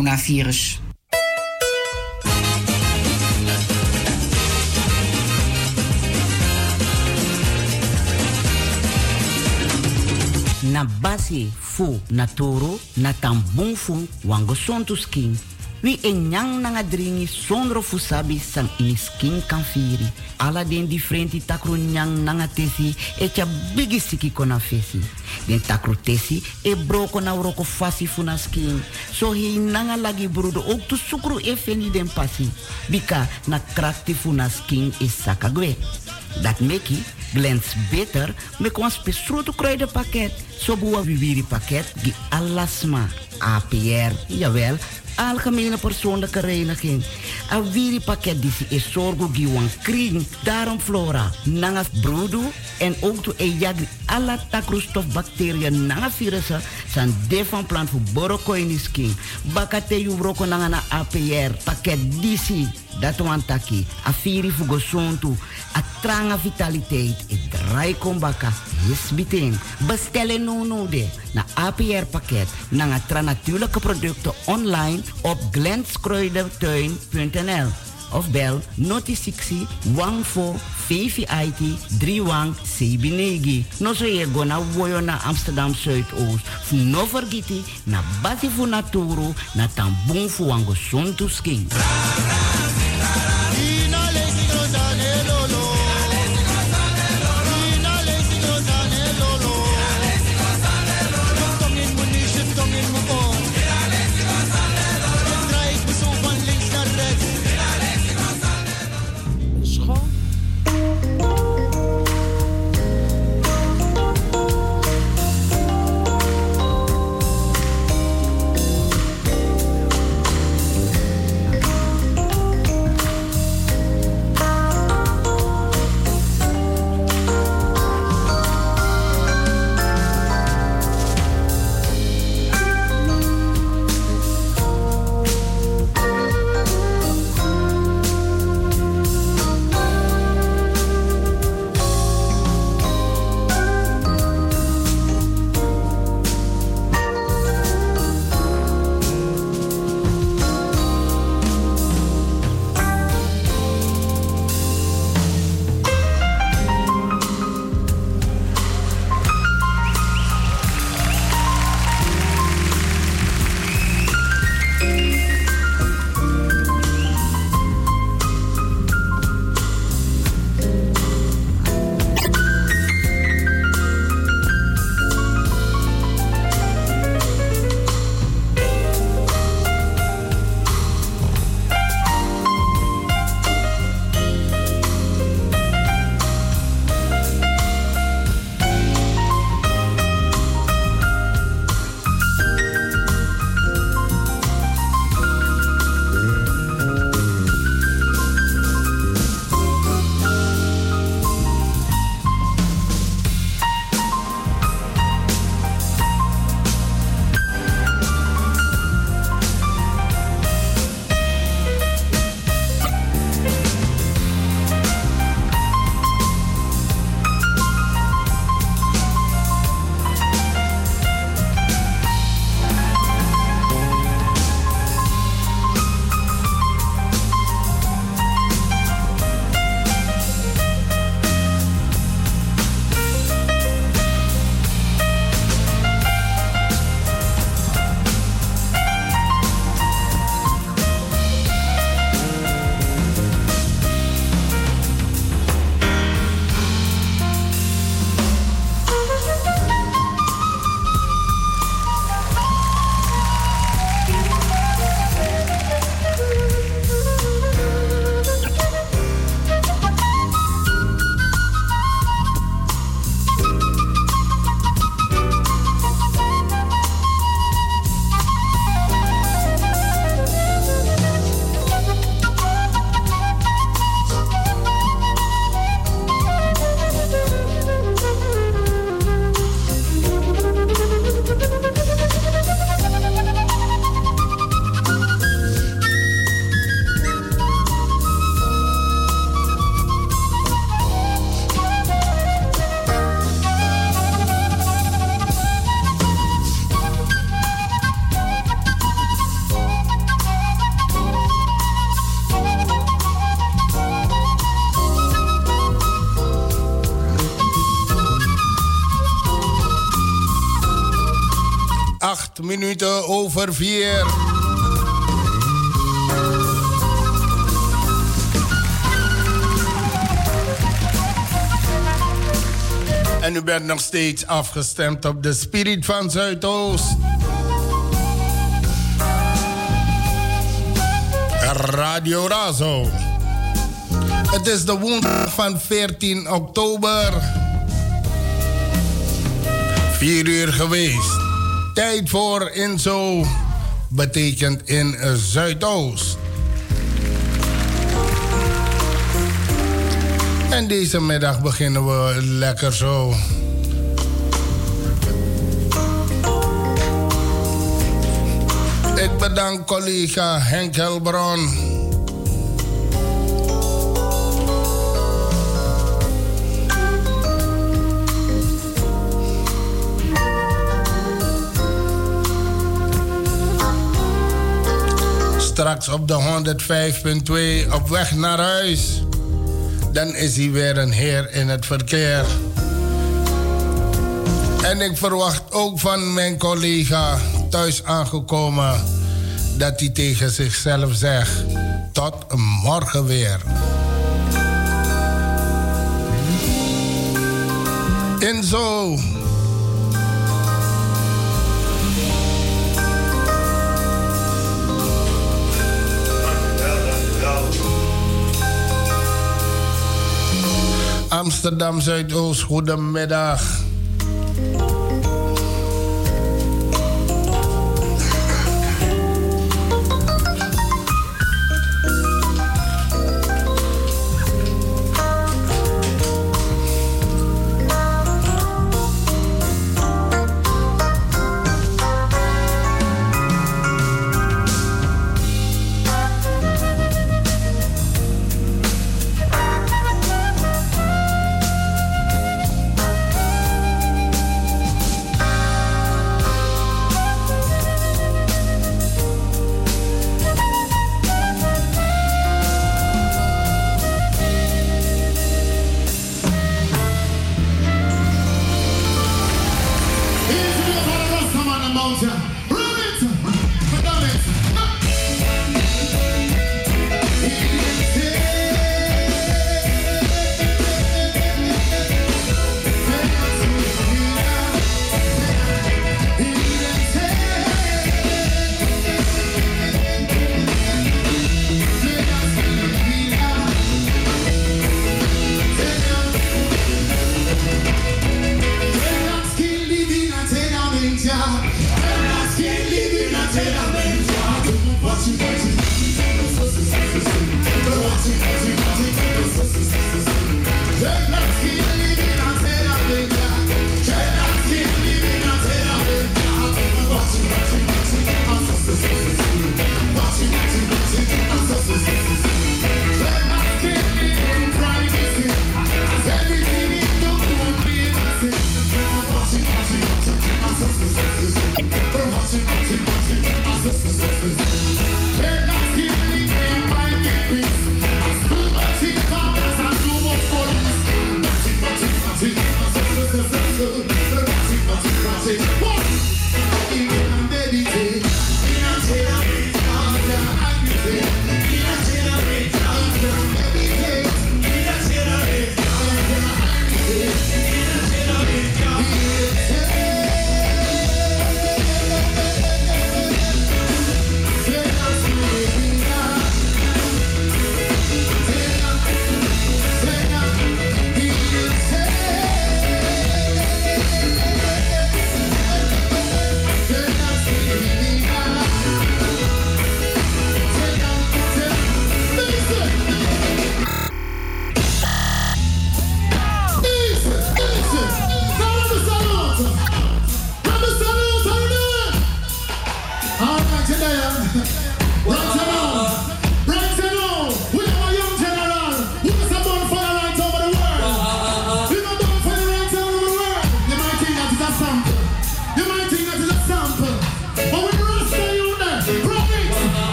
coronavirus. na basi fu naturo na tambung fu wango sontu skin. Wi en nyang nanga dringi sondro fu sabi san ini skin kan firi. Ala den differenti takru nyang nanga tesi e cha bigi siki kona fesi. Den takru tesi e broko na uroko fasi na skin. So hi nanga lagi brudo ook tu sukru e feni den pasi. Bika na krakti fu na skin is sakagwe. Dat meki glens beter me kon spesrutu kruidenpakket. So buwa viviri pakket gi alasma. APR, jawel, algemene persoonlijke reiniging. A viri pakket disi is zorgo giwan kring. Daarom flora, nanga broedu en ook to yagri alla takroestof bacteriën nanga virussen san defan plan fu borokoini skin. Bakate yu broko nanga na APR pakket disi. Dat wan taki. A firi fu gosontu. A tranga vitaliteit. E draai kombaka. Yes biting. Bestellen no de. Na APR pakket. Nanga tra natuurlijke producten online op glenskruidertuin.nl of bel noti 60 14 VVIT 31 Sebinegi. No so ye go na woyo na Amsterdam Zuidoost. Fu no vergiti na basi fu naturo na tambung fu wango sontu skin. Y vier. En u bent nog steeds afgestemd op de Spirit van Zuidoost. Radio Razo. Het is de woensdag van 14 oktober. 4 uur geweest. Tijd voor Inzo betekent in Zuidoost. En deze middag beginnen we lekker zo. Ik bedank collega Henk Helbron. Straks op de 105.2 op weg naar huis. Dan is hij weer een heer in het verkeer. En ik verwacht ook van mijn collega thuis aangekomen dat hij tegen zichzelf zegt: tot morgen weer. En zo. Amsterdam Zuidoost, goedemiddag.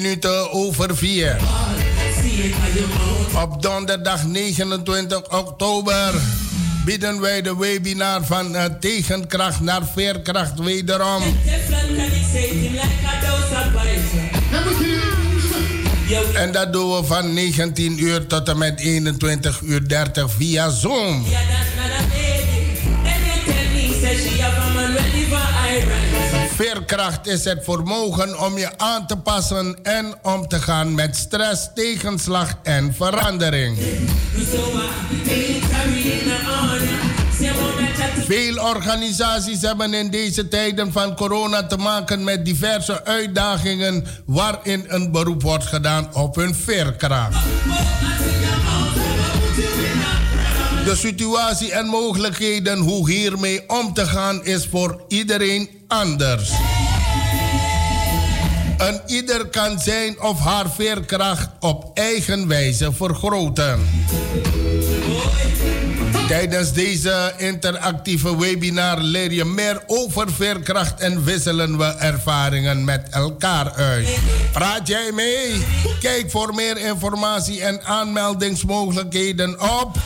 Minuten over 4. Op donderdag 29 oktober bieden wij de webinar van uh, tegenkracht naar veerkracht wederom. En dat doen we van 19 uur tot en met 21 uur 30 via Zoom. Veerkracht is het vermogen om je aan te passen en om te gaan met stress, tegenslag en verandering. Veel organisaties hebben in deze tijden van corona te maken met diverse uitdagingen waarin een beroep wordt gedaan op hun veerkracht. De situatie en mogelijkheden hoe hiermee om te gaan is voor iedereen anders. En ieder kan zijn of haar veerkracht op eigen wijze vergroten. Tijdens deze interactieve webinar leer je meer over veerkracht en wisselen we ervaringen met elkaar uit. Praat jij mee? Kijk voor meer informatie en aanmeldingsmogelijkheden op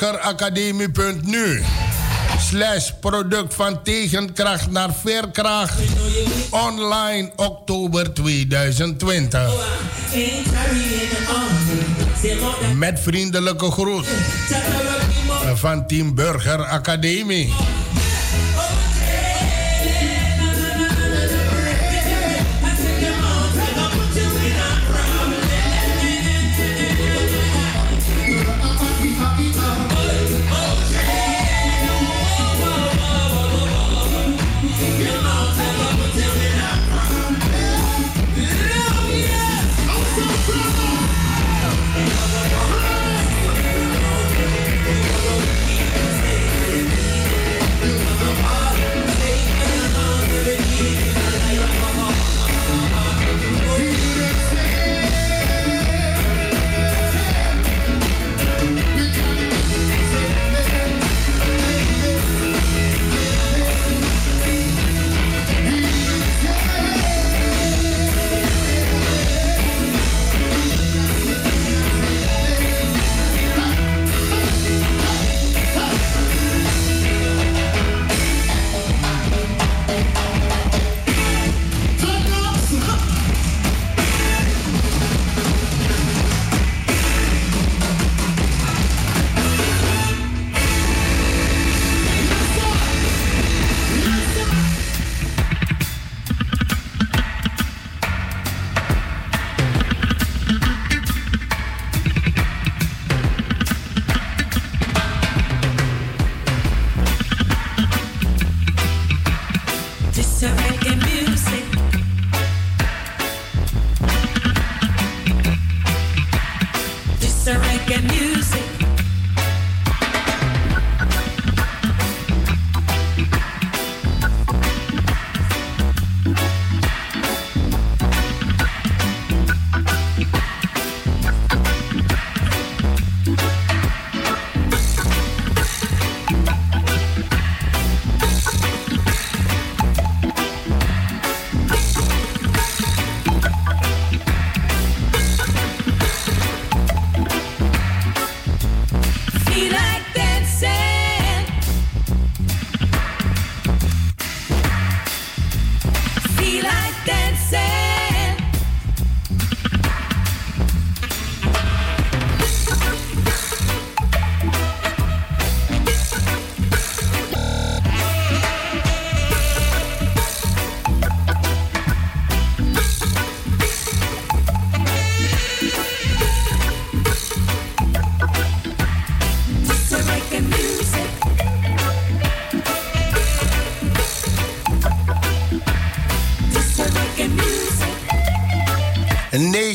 burgeracademie.nu slash product van tegenkracht naar veerkracht online oktober 2020. Met vriendelijke groet van Team Burger Academie.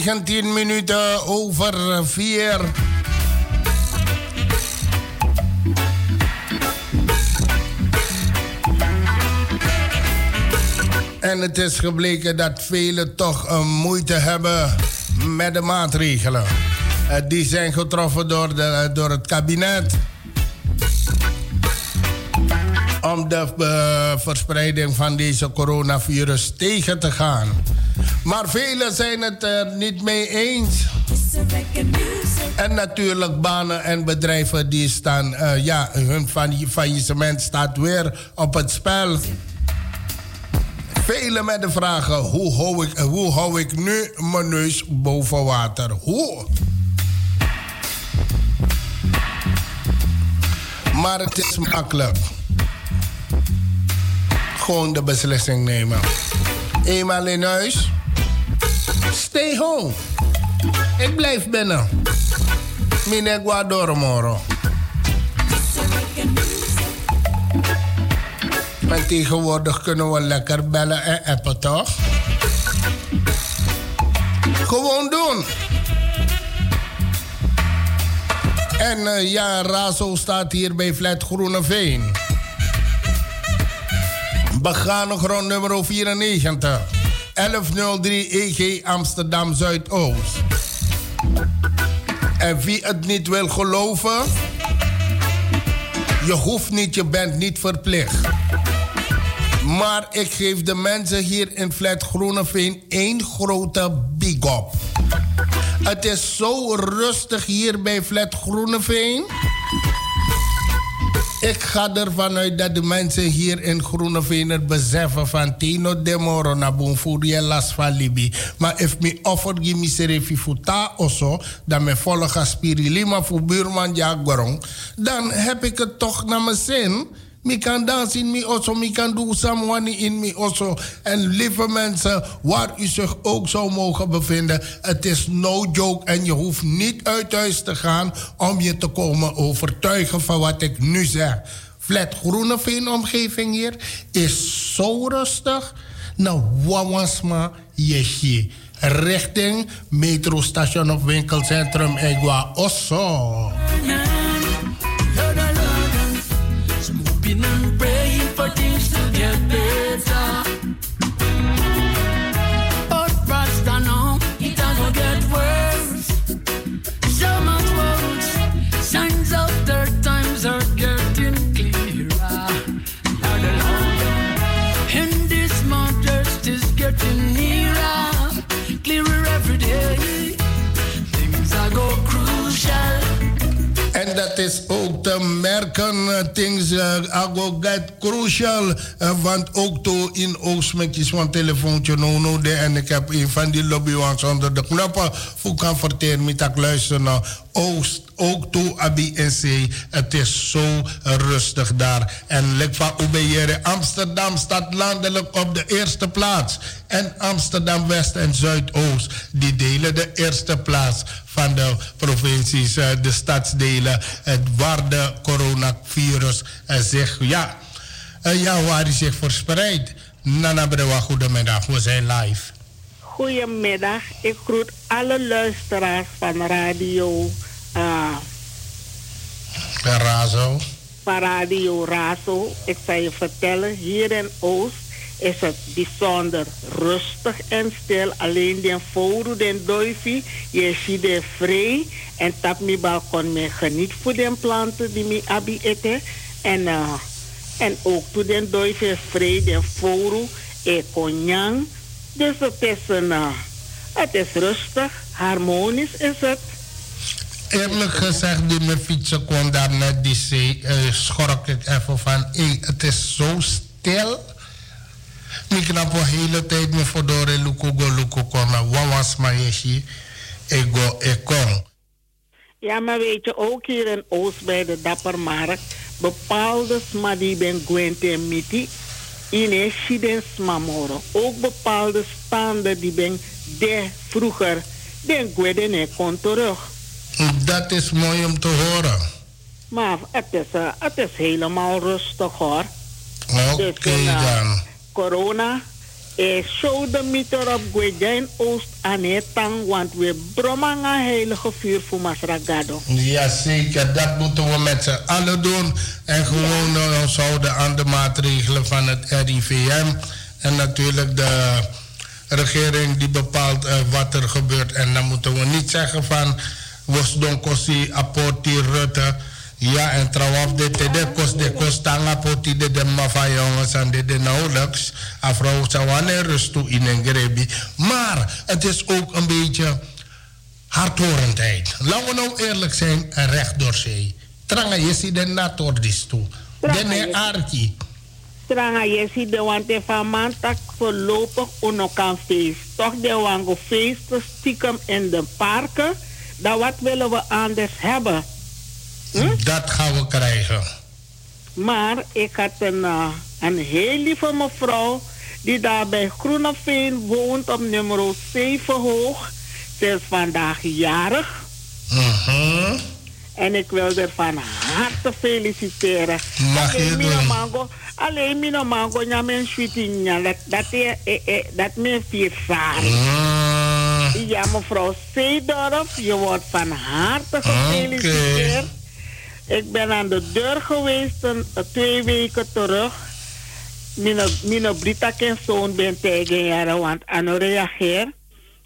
Tien minuten over 4. En het is gebleken dat velen toch een moeite hebben met de maatregelen. Eh, die zijn getroffen door, de, door het kabinet. om de uh, verspreiding van deze coronavirus tegen te gaan. Maar velen zijn het er niet mee eens. En natuurlijk banen en bedrijven die staan, uh, ja, hun faillissement staat weer op het spel. Velen met de vragen, hoe hou ik, hoe hou ik nu mijn neus boven water? Hoe? Maar het is makkelijk. Gewoon de beslissing nemen. Eenmaal in huis. Stay home. Ik blijf binnen. Mine guadoro Maar tegenwoordig kunnen we lekker bellen en appen, toch? Gewoon doen. En uh, ja, Razo staat hier bij Flat Groeneveen. Begane grond nummer 94. 1103 EG Amsterdam Zuidoost. En wie het niet wil geloven, je hoeft niet, je bent niet verplicht. Maar ik geef de mensen hier in Flat Groeneveen één grote big up. Het is zo rustig hier bij Flat Groeneveen. Ik ga ervan uit dat de mensen hier in Groeneveen het beseffen van Tino de Moro na Bonfurie las van. Maar if me offer gimme serefi futa oso, dan me volga spirilima voor buurman Jagorong, dan heb ik het toch naar mijn zin. Mi kan dansen in me also, mi kan doen someone in me also. En lieve mensen, waar u zich ook zou mogen bevinden, het is no joke en je hoeft niet uit huis te gaan om je te komen overtuigen van wat ik nu zeg. Flat Groeneveen omgeving hier is zo rustig. Nou, wawansma yeshi. Richting metrostation of winkelcentrum Egua Osso. Hoping and praying for things to get better. But Rasta know it gonna get worse. So much worse. Signs of their times are getting clearer. Now Lord, and this modest is getting nearer, clearer every day. Things are go crucial. En dat is ook te merken, uh, things uh, get crucial. Uh, want ook to in Oostmekjes van telefoontje no no de en ik heb een van die lobbywangs onder de knoppen voor kan verteren met dat luisteren Oost, ook toe Abi en C. Het is zo rustig daar. En lek van Ubeyere, Amsterdam staat landelijk op de eerste plaats. En Amsterdam West en Zuidoost, die delen de eerste plaats van de provincies, eh, de stadsdelen, waar de coronavirus eh, zich, ja, eh, ja, waar zich verspreidt. Nana Brewa, goedemiddag, we zijn live. Goedemiddag, ik groet alle luisteraars van radio. Uh, Razo. Van Radio Razo. Ik zal je vertellen, hier in Oost is het bijzonder rustig en stil. Alleen de foru den doifi, je ziet de vrij. En tap mi balkon me geniet voor de planten die mi abi eten. En, uh, en ook to den doifi vrij, de foru, e konyang. Dus het is, een, uh, het is rustig, harmonisch is het. Eerlijk gezegd, die mijn fietsen kon daar net die zee, uh, schrok ik even van, hey, het is zo stil. Ik knap de hele tijd me voor door luko go luko kon, maar wat was mijn ego ekon. Ja, maar weet je, ook hier in Oost bij de Dappermarkt, bepaalde sma die ben gwente miti, in een mamoro. Ook bepaalde standen die ben de vroeger, den gwede ne kon terug. Dat is mooi om te horen. Maar het is, uh, het is helemaal rustig hoor. Oké okay, dus, uh, dan corona e show de meter op Gwejain Oost aan want we bromanga heilige vuur voor Masragado. Ja, zeker. Dat moeten we met z'n allen doen. En gewoon ja. ons houden aan de maatregelen van het RIVM. En natuurlijk de regering die bepaalt uh, wat er gebeurt. En dan moeten we niet zeggen van... Was don apporti Rutte Ja, en trouwens, de de kost de kost tanga poti de de mafa jongens en de de nauwelijks. Afro wanneer rust toe in een grebi. Maar het is ook een beetje hardhorendheid. Laten we nou eerlijk zijn, recht door zee. Tranga je ziet de natordis toe. De arki. Tranga je ziet de want van maandag voorlopig ook kan feest. Toch de wango feesten stiekem in de parken. Dan wat willen we anders hebben? Hm? Dat gaan we krijgen. Maar ik had een, uh, een heel lieve mevrouw die daar bij Groeneveen woont op nummer 7 hoog. Ze is vandaag jarig. Uh En ik wil haar van harte feliciteren. Mag je doen? Mango, alleen mijn mango, ja, mijn sweetie, dat, dat, eh, eh, dat mijn vier Ja, mevrouw Zeedorf, je wordt van harte gefeliciteerd. Ik ben aan de deur geweest een, twee weken terug. Mijn Brita en zoon ben tegen jaren, want aan reageer.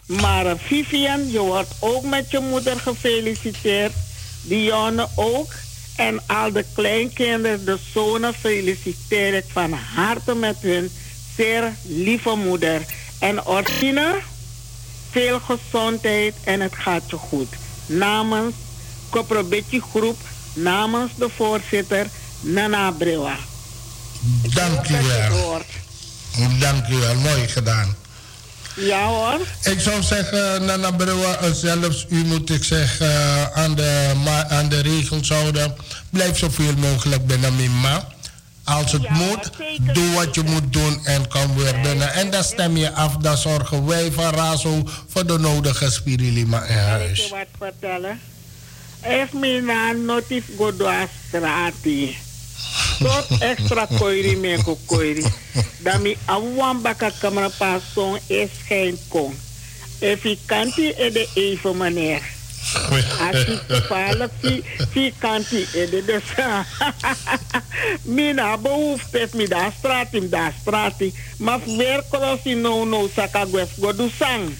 Maar eh, Vivian, je wordt ook met je moeder gefeliciteerd. Dionne ook. En al de kleinkinderen, de zonen, feliciteer ik van harte met hun zeer lieve moeder. En Orsina, veel gezondheid en het gaat je goed. Namens Koprobetje Groep namens de voorzitter Nana Brewa. Dank u wel. Dank u wel, mooi gedaan. Ja hoor. Ik zou zeggen, Nana Brewa, eh, zelfs u moet ik zeggen, eh, aan de, aan de regels houden. Blijf zoveel mogelijk binnen Mima. Als het moet, doe wat je moet doen en kom weer binnen. En dan stem je af, dan zorgen wij van Razo voor de nodige spirilima in huis. Kan ik je wat vertellen? Ef mi na notif godo astrati. Tot extra koiri me ko koiri. Dami awan baka kamera pason es geen kon. Efi kanti e de even meneer. Als ik toevallig zie kanti e de de sa. Mina behoefte mi da strati, da strati. Maar weer crossi no no sakagwef godo sang.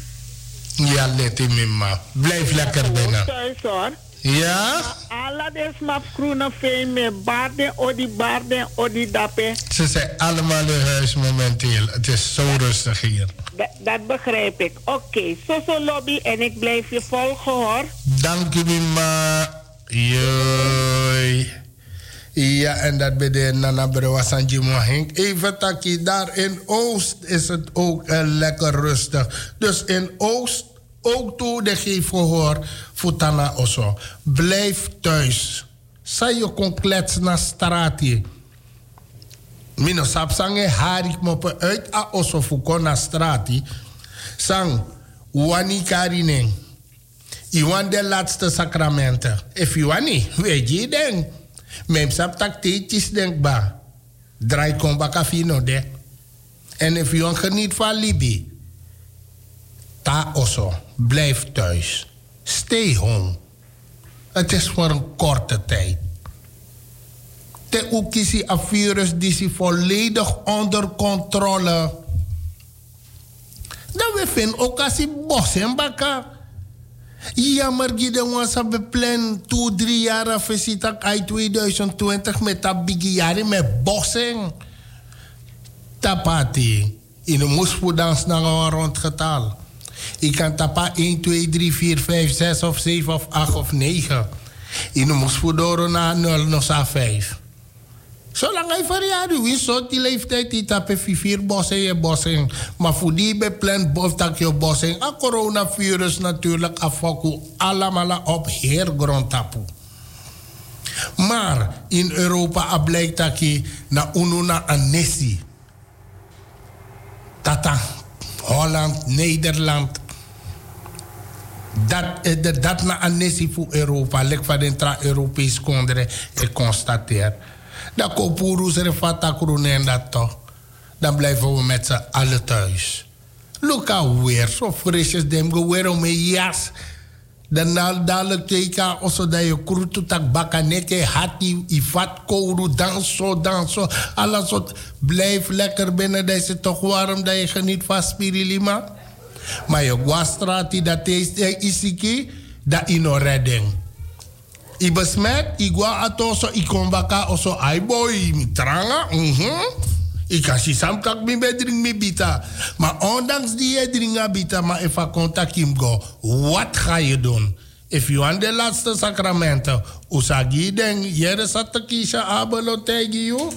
Ja, let in ma. Blijf lekker binnen. Thuis hoor. Ja? Alla des map groene veen met baarden, odi baarden, odi dappen. Ze zijn allemaal in huis momenteel. Het is zo rustig hier. dat begrijp ik. Oké, okay. zo zo lobby en ik blijf je volgen hoor. Dank u ma. Joi. Ja, en dat bij de Nana Brewasanji Mohink. Even takkie, daar in Oost is het ook uh, lekker rustig. Dus in Oost ook toe de geef gehoor Futana oso. Blijf thuis. Sa je kon kletsen naar straat. Mino sapsange harik moppen uit a oso fuko na straat Sang, wani karineng. Iwan de laatste sacramenten. If you wani, weet je denk. Mem sap tak teetjes ba. Draai kom baka fino de. En if you geniet van Libi. Ta oso. Blijf thuis. Stay home. Het is voor een korte tijd. Te ukisi a virus die volledig onder controle. Dan we vinden ook als bos en baka. Ja, maar je was op plan 2, 3 jaar visita uit 2020 met dat biggie jaren met bossen. Tapati. In de moesvoedans naar een rondgetal. Ik kan tapa 1, 2, 3, 4, 5, 6 of 7 of 8 of 9. In de moesvoedoro na 0 nog sa 5. Zolang hij verjaardag is, zo die leeftijd die tape vier bossen je bossen. Maar voor die bepland boftak je bossen. A coronavirus natuurlijk afvaku allemaal op heergrond tapu. Maar in Europa blijkt dat je na ununa anesi. Tata Holland, Nederland. Dat, eh, dat na anesi voor Europa, lek van de tra-Europees kondre, ik constateer. Dan kopen we fata en dat toch. Dan blijven we met z'n allen thuis. Look weer, zo frisjes dem weer om een jas. Dan dadelijk teka also dat je krutu tak bakaneke hati ifat kouru dan zo dan zo. Alles wat blijf lekker binnen deze toch warm dat je geniet van spirilima. Maar je guastrati dat is isiki dat ino redding. I besmet, i gwa ato so i kombaka oso ai boy mi tranga. Mhm. Ik kan si sam kak mi be drink mi bita. Maar ondanks die je bita, maar if a contact him go, wat ga je doen? If you want de laatste sacramenten, usagi den, jere satakisha abelo tegi you.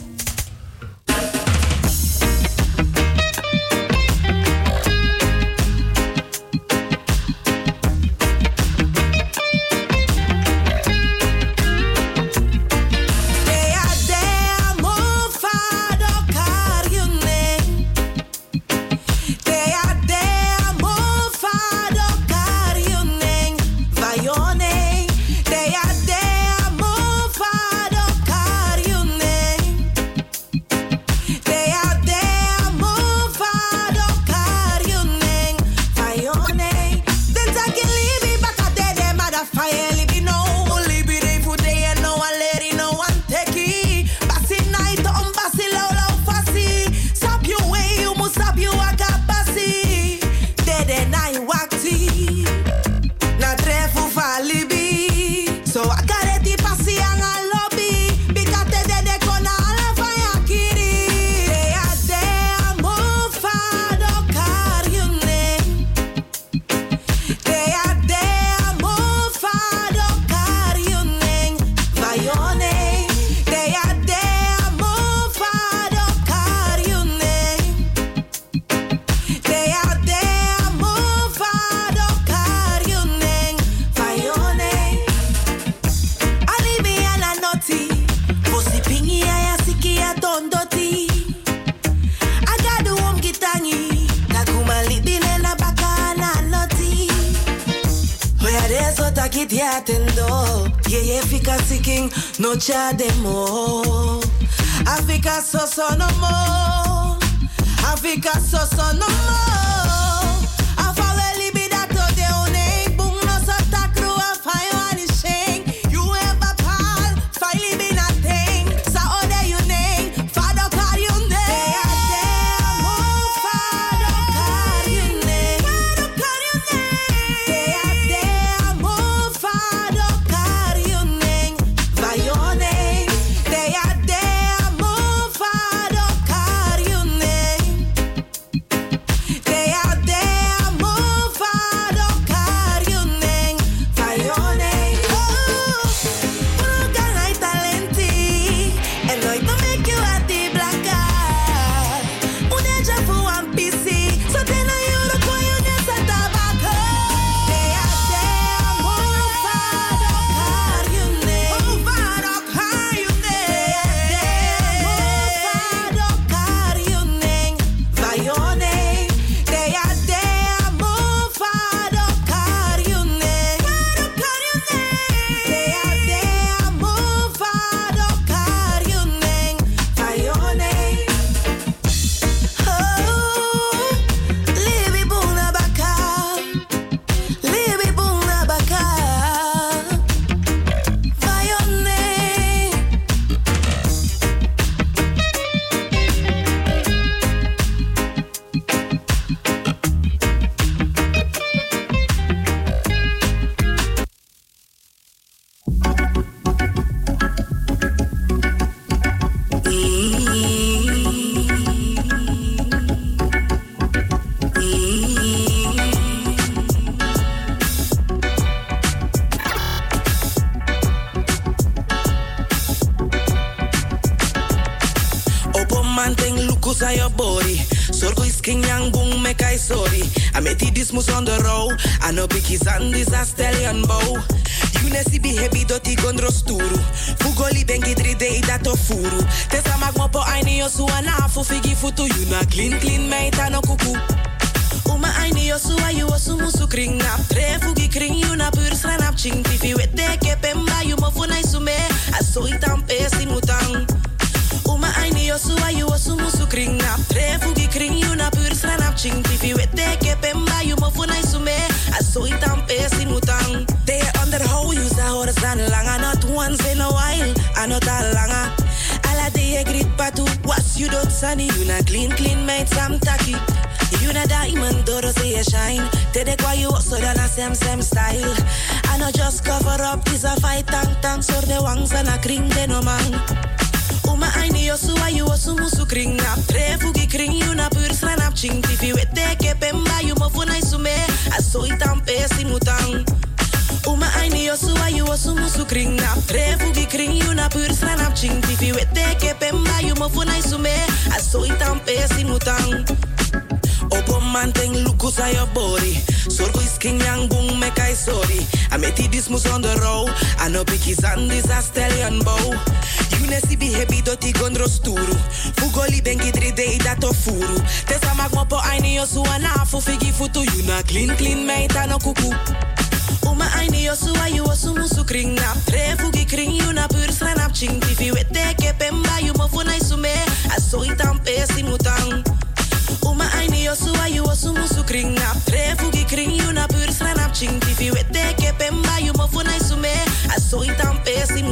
Cha demo. Africa so so no more. Africa so no more. monkeys and this doti gondro sturu. Fugoli bengi dri day dat furu. Tesa mag mo po aini yo suana fu figi futu. You na clean clean meita no kuku. Uma aini yo suwa you osu musu kring nap. Tre fugi kring you na pur sranap ching. Tifi wete ke pemba you mo funai sume. Aso itam pesi mutang. Uma aini yo suwa you osu musu kring nap Tre fugi kring you na pur sranap ching Tifi wete ke pemba you mo funai sume Aso itam pesi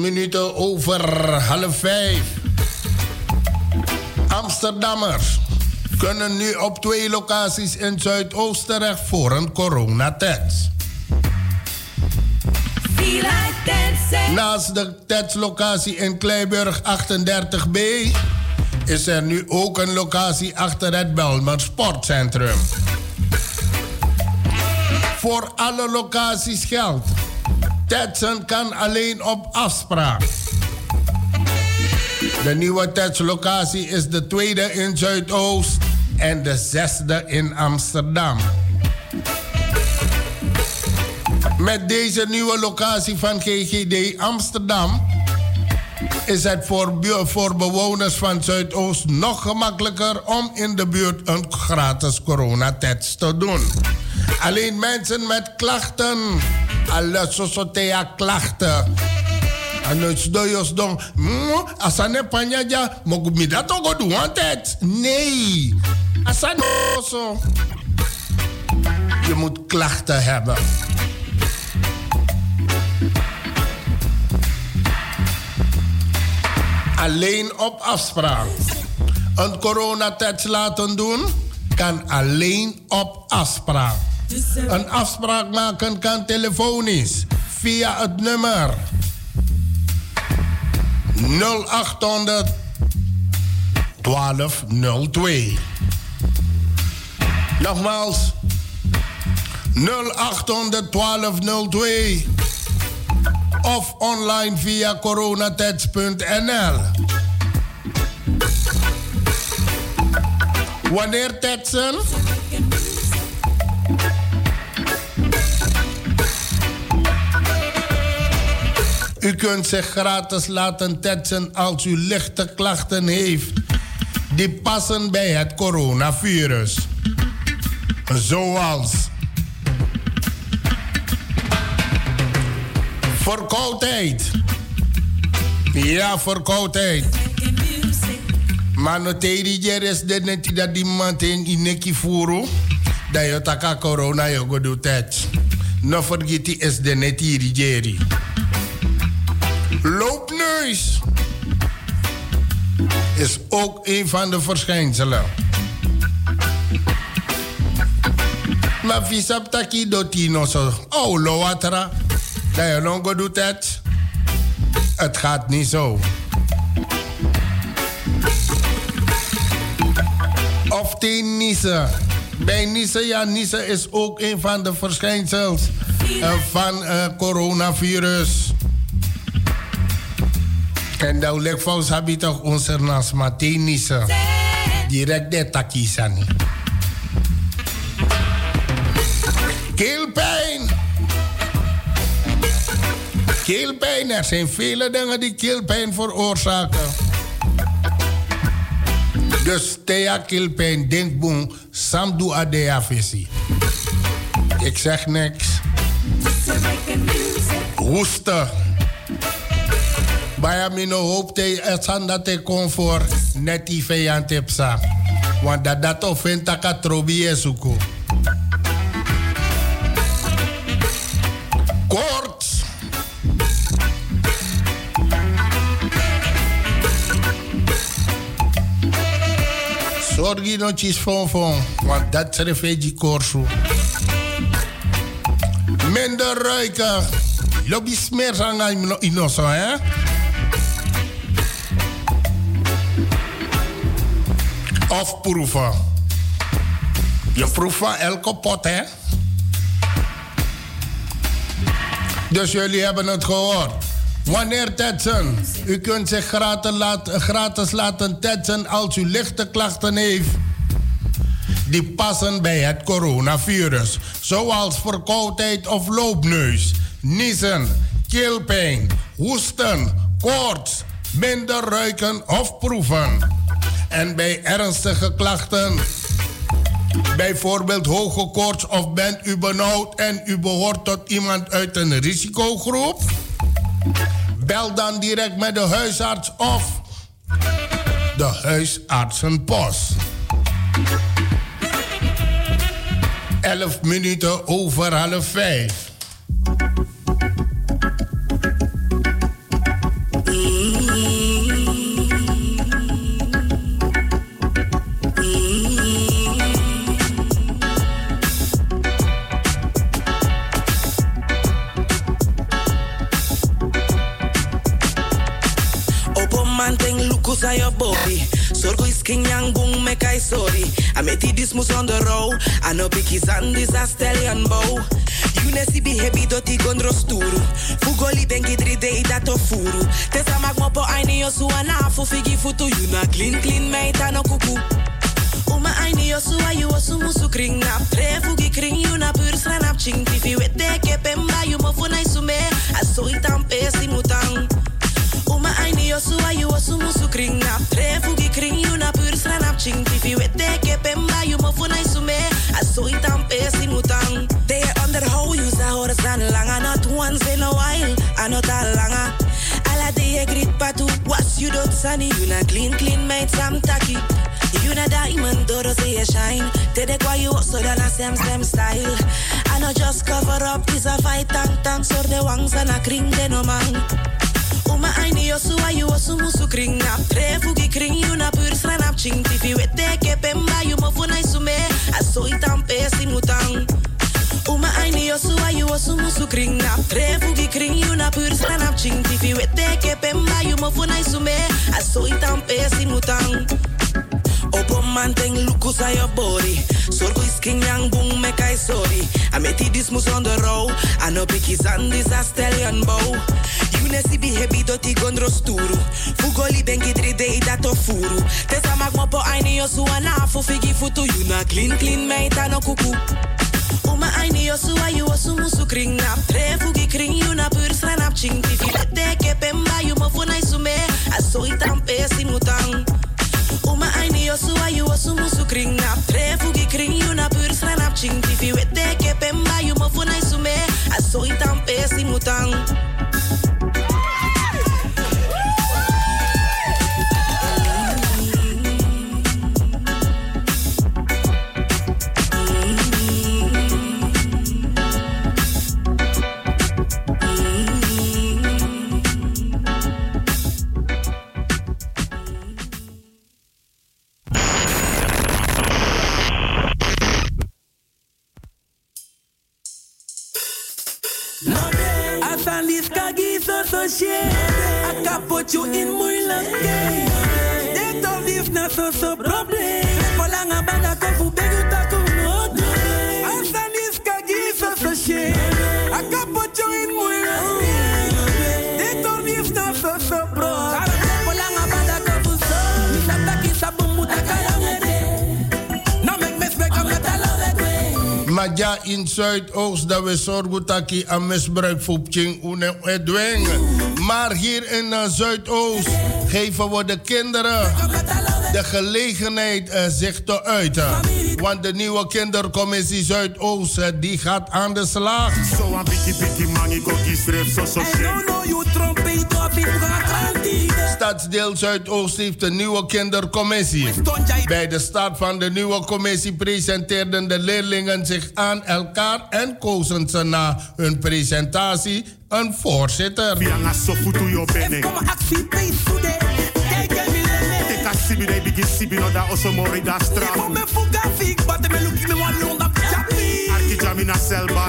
minuten over half vijf. Amsterdammers kunnen nu op twee locaties in Zuidoost terecht voor een coronatest. Naast de testlocatie in Kleiburg 38B is er nu ook een locatie achter het Belmer Sportcentrum. Voor alle locaties geldt. Tetsen kan alleen op afspraak. De nieuwe testlocatie is de tweede in Zuidoost en de zesde in Amsterdam. Met deze nieuwe locatie van GGD Amsterdam is het voor, voor bewoners van Zuidoost nog gemakkelijker om in de buurt een gratis coronatest te doen. Alleen mensen met klachten, alle sosotea klachten. En het doyos don, "Mm, asane panyaja, mogu mi dat ook doen want het. Nee, asane zo. Je moet klachten hebben. Alleen op afspraak. Een coronatest laten doen kan alleen op afspraak. Een afspraak maken kan telefonisch via het nummer 0800 1202. Nogmaals 0800 1202 of online via coronatest.nl. Wanneer tetsen? U kunt zich gratis laten tetsen als u lichte klachten heeft die passen bij het coronavirus. Zoals verkoudheid. Ja, verkoudheid. Maar no tedi jeres de neti dat die man ten ineki furu. Dat je taka corona je go do tet. No forgeti is de neti rigeri. Loopneus is ook een van de verschijnselen. Maar visap taki dotino zo. Oh, loatra. Dat je longo nou, doet het. Het gaat niet zo. Of die Nisse. Bij Nisse, ja, Nisse is ook een van de verschijnsels eh, van uh, coronavirus. En dat lijkt volgens hebben toch onze nasma tien niezen. Direct de takisani. Keelpijn. Keelpijn. Er zijn vele dingen die keelpijn veroorzaken. Dus Thea Kilpijn, Dinkboom, Samdu Adea Vissi. Ik zeg niks. Hoesten. Baya mino hoop te esan dat te kon voor net die. Want dat dat of vindt dat ik trobi. Kort. Zorgi no chis fon fon. Want dat is refugee korsu. Minder ruiken. Lobby smeer aan inoso, hè? Of proeven. Je proeft van elke pot, hè? Dus jullie hebben het gehoord. Wanneer tetsen? U kunt zich gratis laten, gratis laten tetsen als u lichte klachten heeft. Die passen bij het coronavirus. Zoals verkoudheid of loopneus, niezen, keelpijn, hoesten, koorts, minder ruiken of proeven en bij ernstige klachten. Bijvoorbeeld hoge koorts of bent u benauwd en u behoort tot iemand uit een risicogroep? Bel dan direct met de huisarts of de huisartsenpost. 11 minuten over half 5. King yang boom make I sorry. I met this mus on the road. I know picky sandis a stallion bow. You ne si be happy doti gondro sturu. Fugoli bengi dri day dat of furu. Tesa mag mopo aini yo su anafu figi futu. You na clean clean no sunny. You na clean clean mate sam taki. You na diamond, doro say you shine. Tede kwa you so da na same same style. I know just cover up, is a fight tang tang. Sor de wangs en a kring de no man. Uma aini yo su ayu osu musu kring nap. Tre fugi kring you na pur sran ap ching. Tifi wete ke pemba you mo funai sume. Aso itam pesi mutang. Uma aini yo su ayu osu musu kring nap. Tre fugi kring you na pur sran ap ching. Tifi wete ke pemba you mo funai sume. Aso itam pesi mutang. Opo man ting lukus aan je body. Sorgo is king yang boom make I sorry. I met this mus on the road. I know picky sandis a stallion bow. You ne si be happy doti gondro sturu. Fugoli bengi dri day dat of furu. Tesa mag mopo aini yo su anafu figi futu. You na clean clean meita no kuku. Uma aini yo su ayu osu musu kring nap. Tre fugi kring you na pur sranap ching. Tifi wete ke pemba you mo funai sume. Aso itam pesi mutang. Uma aini yo su ayu osu musu kring nap. Tre fugi kring you na pur sranap ching. Tifi wete ke pemba you mo funai sume. Aso itam pesi kagi so so shit. I can put you in moeilijkheid. Dit of lief na so so probleem. Maar ja, in Zuidoost, dat we zorgen dat je misbruik voor Edwin. Maar hier in uh, Zuidoost geven we de kinderen de gelegenheid uh, zich te uiten. Want de nieuwe kindercommissie Zuidoost uh, die gaat aan de slag. Zo een beetje beetje man, ik ook schrijf zo zo Stadsdeel Zuidoost heeft een nieuwe kindercommissie. Bij de start van de nieuwe commissie presenteerden de leerlingen zich aan elkaar en kozen ze na hun presentatie een voorzitter.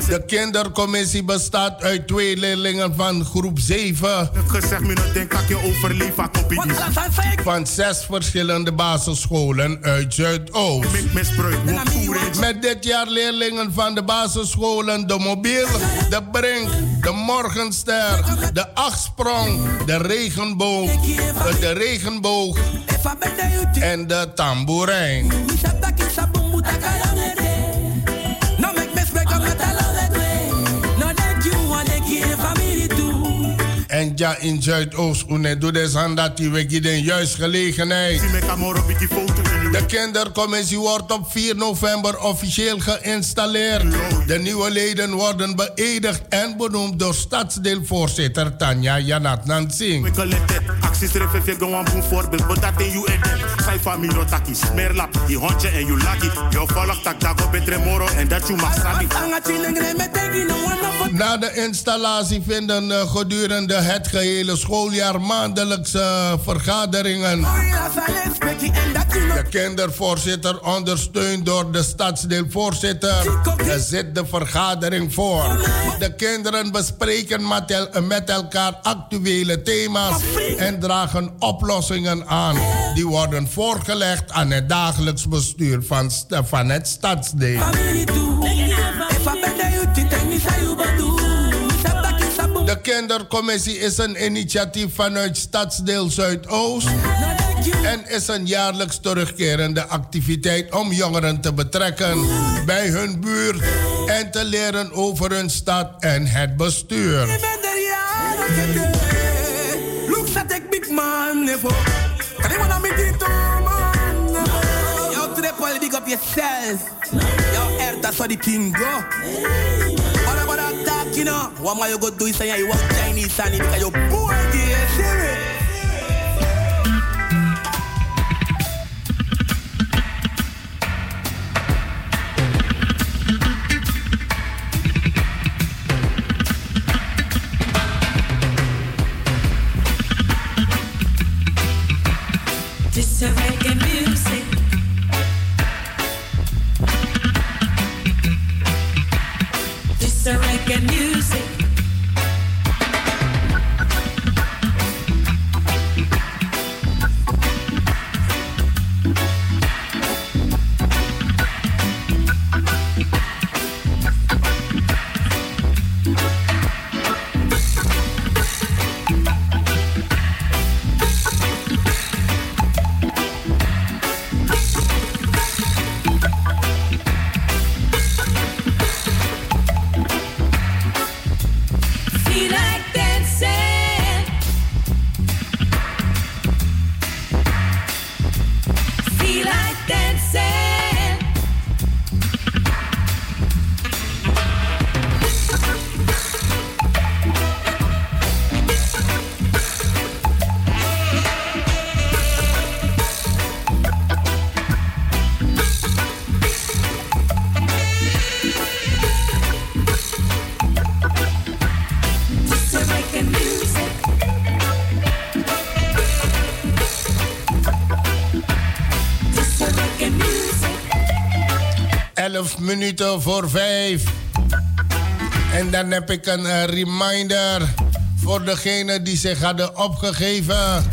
De kindercommissie bestaat uit twee leerlingen van groep 7. Van zes verschillende basisscholen uit Zuidoost. Met dit jaar leerlingen van de basisscholen De Mobiel, De Brink, De Morgenster, De Achtsprong, De Regenboog, De Regenboog en De Tamboerijn. Ja, in Zuidoost, une doe des dat die juist gelegenheid. De kindercommissie wordt op 4 november officieel geïnstalleerd. De nieuwe leden worden beëdigd en benoemd door stadsdeelvoorzitter Tanja Janat Nansing. Acties reflecteer gewoon een voorbeeld, maar dat in je Zij familie taki, smerlap, die hondje en je lucky. Je volgt tak dago betre moro en dat je mag Na de installatie vinden uh, gedurende het gehele schooljaar maandelijkse vergaderingen. De kindervoorzitter, ondersteund door de stadsdeelvoorzitter, zit de vergadering voor. De kinderen bespreken met elkaar actuele thema's en dragen oplossingen aan. Die worden voorgelegd aan het dagelijks bestuur van, van het stadsdeel. De kindercommissie is een initiatief vanuit Stadsdeel Zuidoost. En is een jaarlijks terugkerende activiteit om jongeren te betrekken bij hun buurt en te leren over hun stad en het bestuur. What am I go do? Is say you want Chinese and because you poor, yeah, minuten voor vijf. En dan heb ik een eh, reminder voor degenen die zich hadden opgegeven.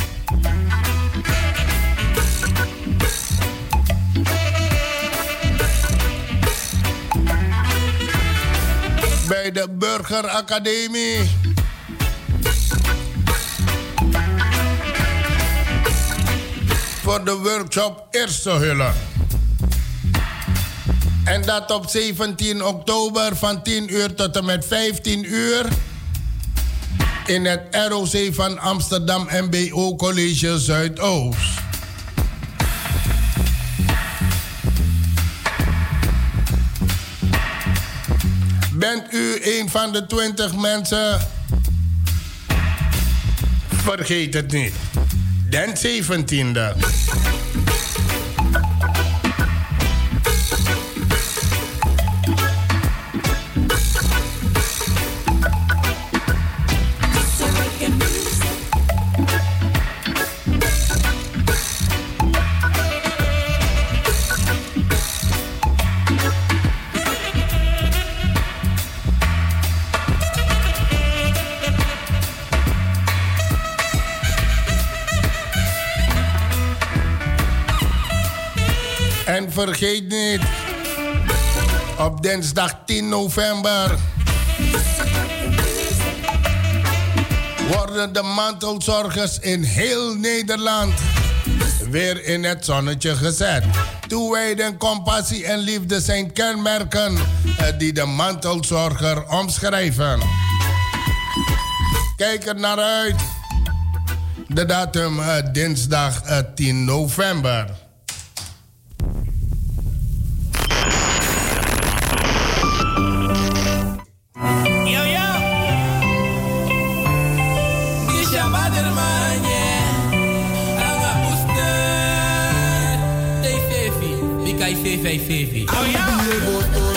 Bij de Burger Academie. Voor de workshop Eerste Hulp. En dat op 17 oktober van 10 uur tot en met 15 uur in het ROC van Amsterdam MBO College Zuidoost. Bent u een van de 20 mensen? Vergeet het niet. Den 17e. vergeet niet. Op dinsdag 10 november worden de mantelzorgers in heel Nederland weer in het zonnetje gezet. Toewijden, compassie en liefde zijn kenmerken eh, die de mantelzorger omschrijven. Kijk er naar uit. De datum eh, dinsdag eh, 10 november. VVVV. Oh yeah.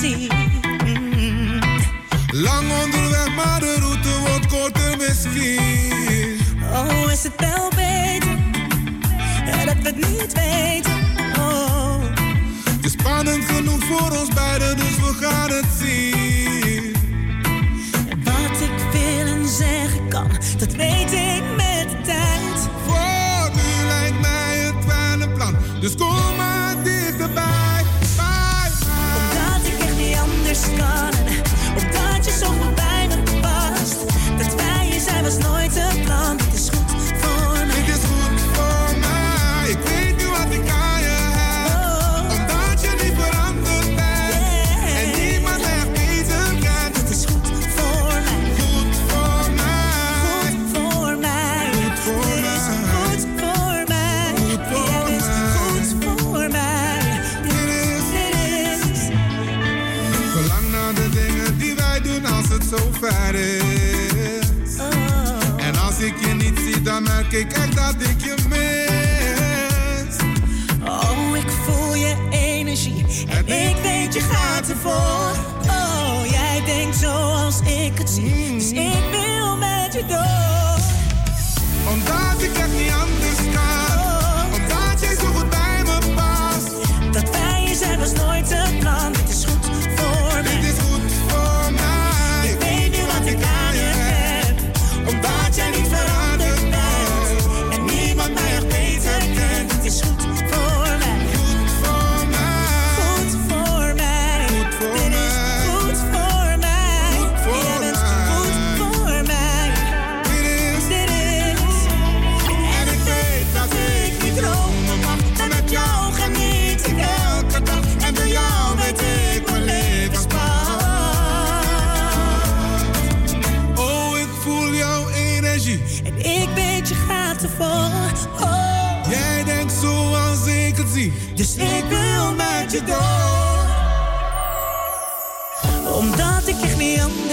Mm-hmm. Lang onderweg, maar de route wordt korter misschien. Oh, is het wel beter dat we het niet weten? Oh. Het is spannend genoeg voor ons beiden, dus we gaan het zien. Wat ik willen zeggen kan, dat weet ik. merk ik echt dat ik je mis. Oh, ik voel je energie. En ik weet je gaat ervoor. Oh, jij denkt zoals ik het zie. Dus hmm. ik wil met je door.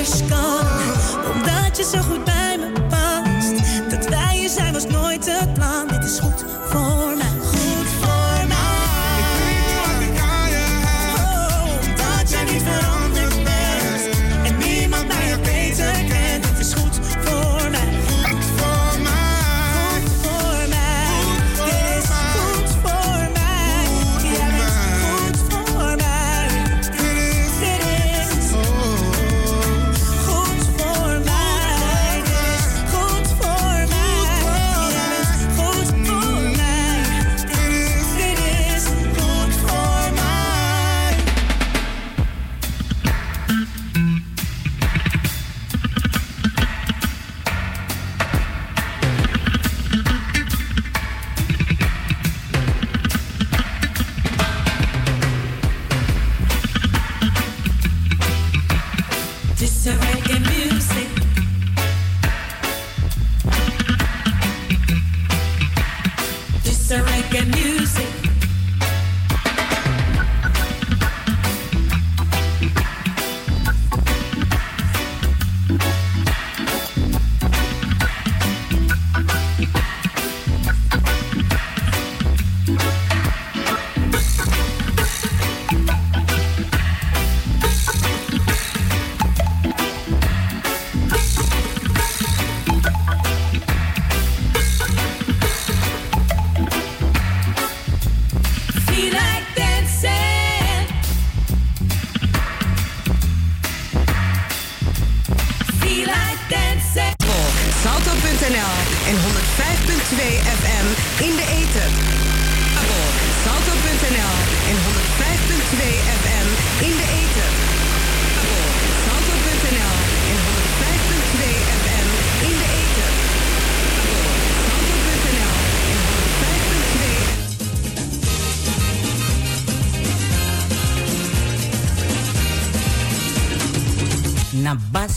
aşka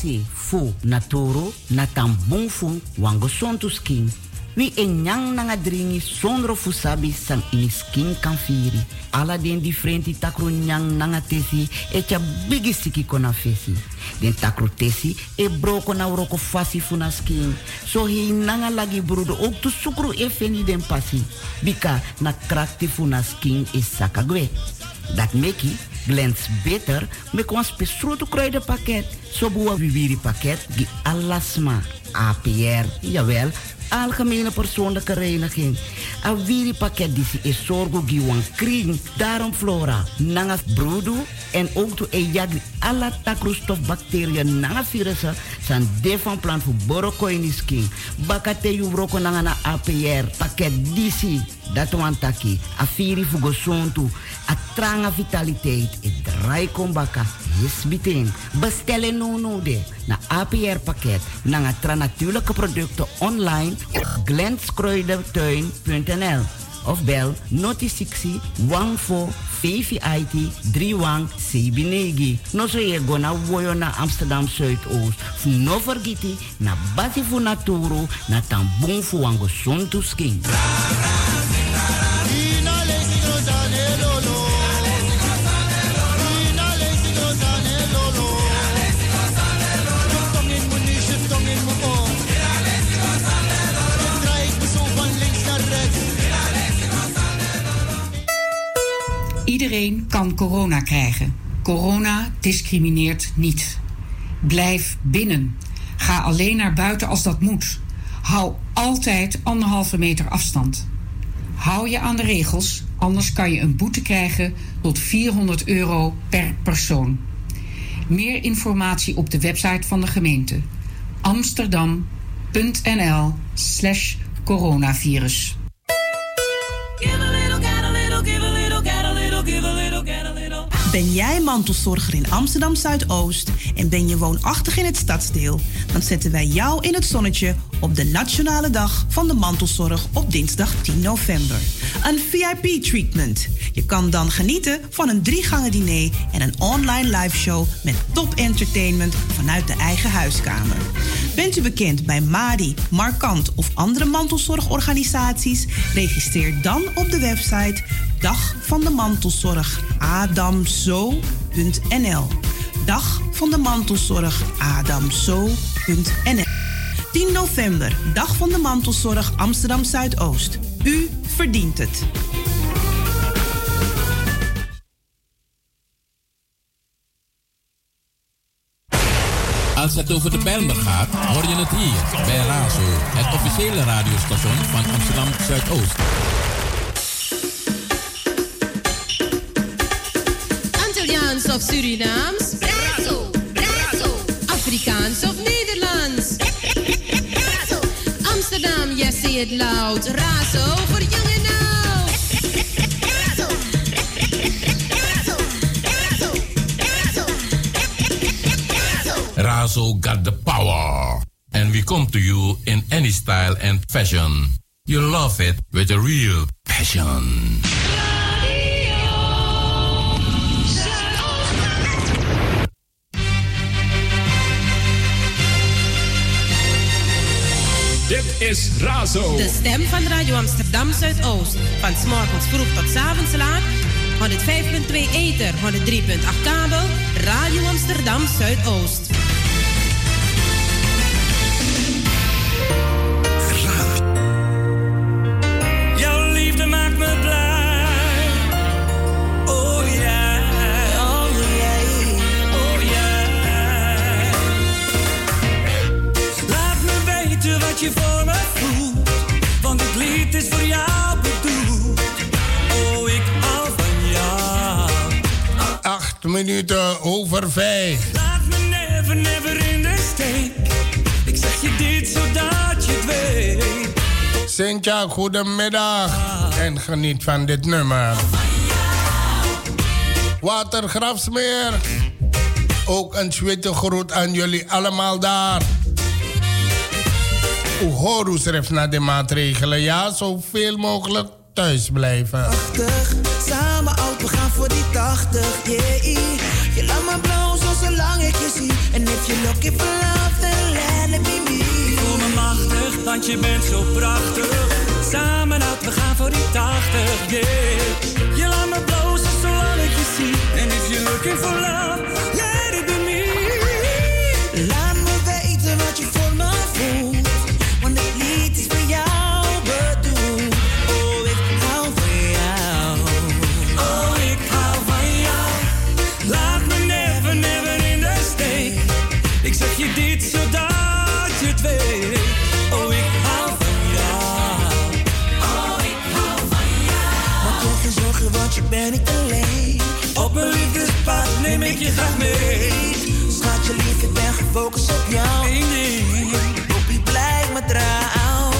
ase fu naturu toro na tan fu wan go skin. Wi enyang nanga dringi sondro fu sabi ini skin kanfiri. ala den di frenti takru nyan nanga tesi e bigi siki kona fesi. Den takru tesi e broko na wroko fasi fu na so hi nanga lagi brudo ok tu sukru e feni den pasi. Bika na krakti fu na skin e dat meki glans beter mek wan spesrotu kruidenpakket zo boa viviri pakket, die alasma. APR, jawel, algemene persoonlijke reiniging. A wiri pakket disi is zorgo giwan kring. Daarom flora, nanga broedu en ook to e jagri alla takroestof bacteriën nanga virussen san de van plan voor borokoinis king. Bakate yu broko nanga na APR pakket disi. Dat wan taki. A firi fugo sontu. A tranga vitaliteit. E draai kombaka. Yes biting. Bestellen no de. Na APR pakket. Nanga tra natuurlijke producten online op glenskruidentuin.nl of bel noti 60 14 VVIT 31 Sebinegi. No so je go na woyo na Amsterdam Zuidoost. No vergiti na basi fu naturo na tambung fu wango sontu skin. Iedereen kan corona krijgen. Corona discrimineert niet. Blijf binnen. Ga alleen naar buiten als dat moet. Hou altijd anderhalve meter afstand. Hou je aan de regels, anders kan je een boete krijgen tot 400 euro per persoon. Meer informatie op de website van de gemeente amsterdam.nl Ben jij mantelzorger in Amsterdam Zuidoost en ben je woonachtig in het stadsdeel? Dan zetten wij jou in het zonnetje op de Nationale Dag van de Mantelzorg op dinsdag 10 november. Een VIP-treatment. Je kan dan genieten van een driegangen diner en een online liveshow met top entertainment vanuit de eigen huiskamer. Bent u bekend bij Madi, Markant of andere mantelzorgorganisaties? Registreer dan op de website Dag van de Mantelzorg adamzo.nl. Dag van de Mantelzorg adamzo.nl. 10 november, Dag van de Mantelzorg Amsterdam Zuidoost. U verdient het. Als het over de Bijlmer gaat, hoor je het hier bij Razo, het officiële radiostation van Amsterdam Zuidoost. Antilliaans of Surinaams? Razo, Razo. Afrikaans Yes, loud. Razo voor jong en oud. Razo. Razo. Razo. Razo. Razo got the power. And we come to you in any style and fashion. You love it with a real passion. Is Razo. De stem van Radio Amsterdam Zuidoost. Van 's morgens vroeg tot 's avonds laat. 105.2 Ether, 103.8 kabel. Radio Amsterdam Zuidoost. Jouw liefde maakt me blij. Oh ja, oh ja, oh ja. Laat me weten wat je voelt, minuten over vijf. Laat me never, never in de steek. Ik zeg je dit zodat je het weet. Sintja, goedemiddag. En geniet van dit nummer. Watergrafsmeer. Ook een zwitte groet aan jullie allemaal daar. Uhuru schrijft naar de maatregelen. Ja, zoveel mogelijk thuis blijven. Samen oud, we gaan voor die 80, yeah. Je laat me blozen zolang ik je zie. En if you're looking for love, then let it be me. Ik voel me machtig, want je bent zo prachtig. Samen uit, we gaan voor die 80, yeah. Je laat me blozen zolang ik je zie. En if you're looking for love, ben ik alleen. Op een liefdespad neem ik je graag mee. Schatje lief, ik ben gefocust op jou. Eén ding. Poppie, blijf me trouw.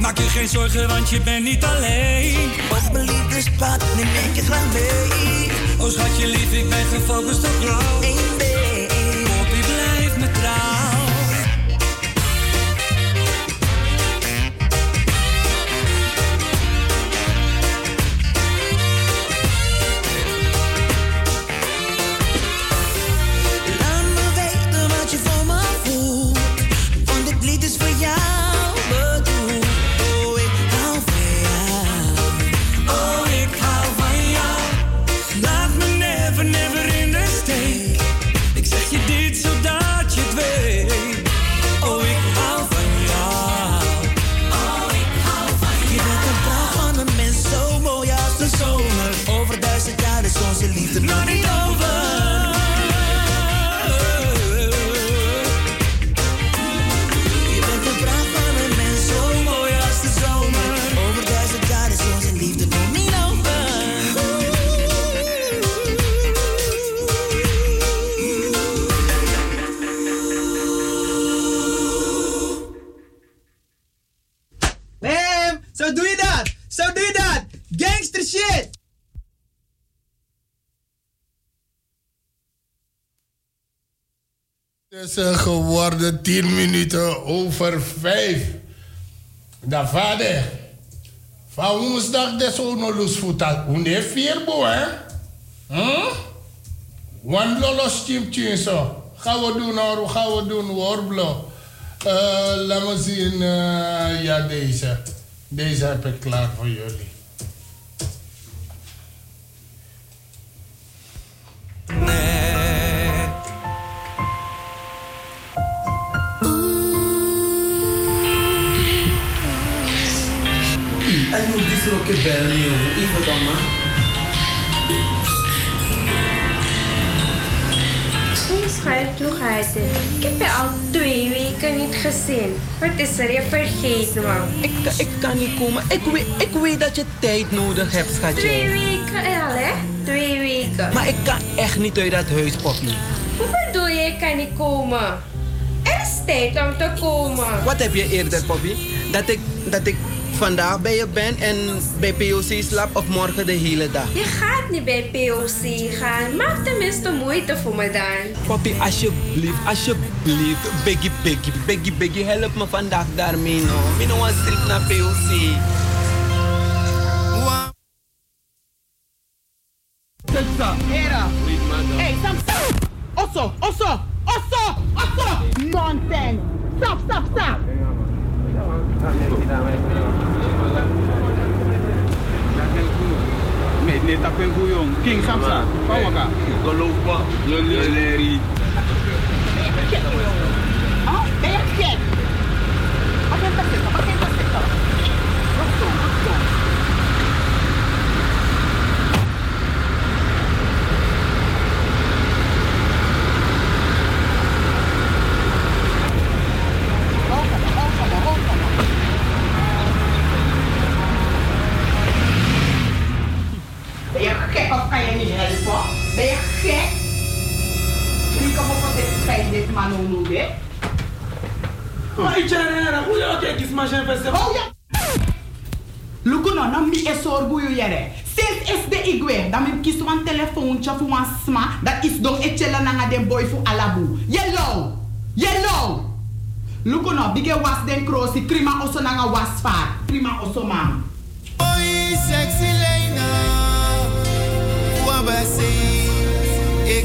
Maak je geen zorgen, want je bent niet alleen. Op mijn liefdespad neem ik je graag mee. Oh schatje lief, ik ben gefocust op jou. Is geworden 10 minuten over 5. Da vader. Van woensdag des onolus futa. Une vierbo, hè? Hm? Lolos chim chin zo. Gaan we doen hoor, gaan we doen hoor, blo. Eh, laat me zien. eh, ja, deze. Deze heb ik klaar voor jullie. Que meu. E schat, hoe gaat het? Ik heb je al twee weken niet gezien. Wat is er? Je vergeet me. Ik, kan- ik kan niet komen. Ik weet, ik weet dat je tijd nodig hebt, schatje. Twee weken al, hè? Twee weken. Maar ik kan echt niet uit dat huis, Poppy. Hoe bedoel je, ik kan niet komen? Er is tijd om te komen. Wat heb je eerder, Poppy? Dat ik, dat ik vandaag bij je ben en bij POC slaap of morgen de hele dag? Je gaat niet bij POC gaan. Maak tenminste moeite voor me dan. Poppy, alsjeblieft, alsjeblieft. Biggie, biggie, biggie, biggie. Help me vandaag daarmee, no. Ik wil een strip naar POC. Era. Hey, Sam, stop! Osso, osso, osso, osso! Nonsense! Stop, stop, stop! Met net op een goeie King Samsa. Kom maar. Geloof me. Jullie. Oh, ben je gek? Wat is dat zitten? Wat is Ben je gek? Wie kan op dit feit dit man moet dit? Maar ik ben hoe je kijkt, is maar geen festival. Oh ja! Lukuno, na mi e sorgu yu yere. Sinds is de igwe, dan mi kies wan telefoontje voor wan sma, dat is don e chela nanga den boy voor alabu. Yellow! Yellow! Lukuno, bige was den krosi, krima oso nanga was vaar. Krima oso mam. Oi, sexy Lena, wabase, e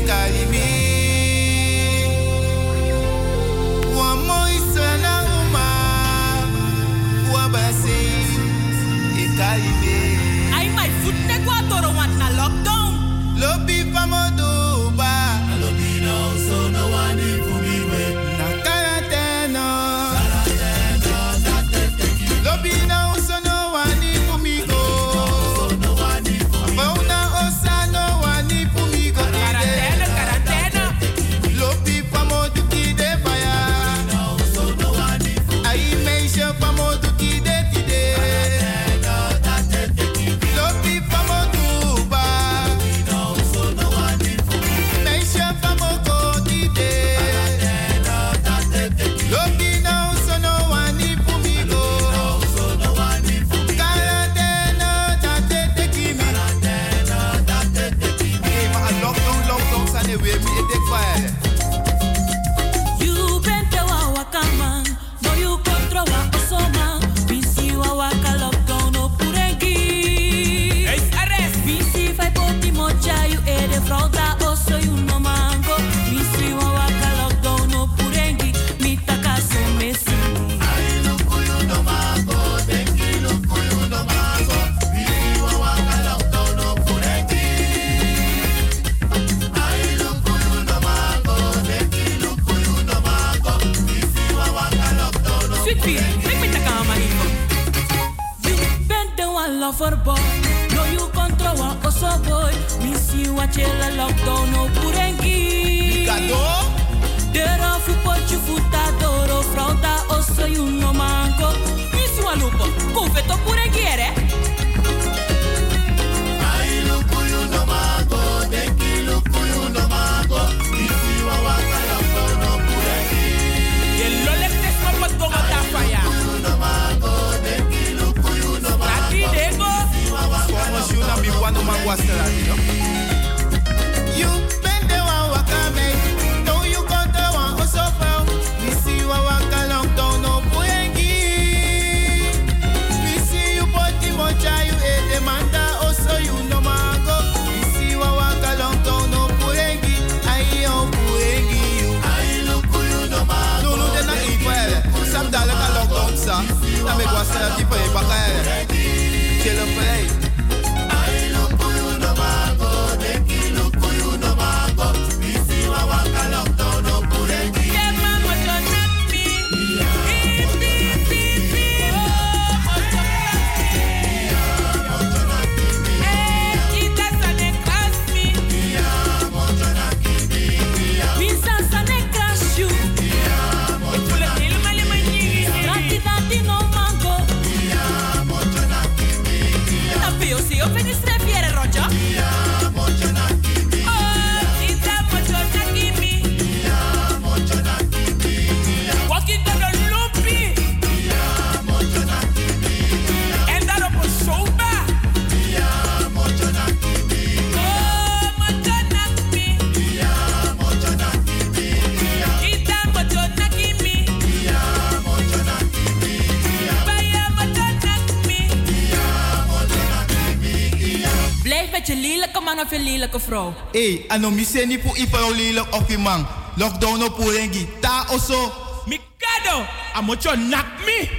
met je lelijke man of je lelijke vrouw. Hey, ano mi se ni pu ipa lelijk of je man. Lockdown op puengi. Ta oso. Mikado. Amocho nak me.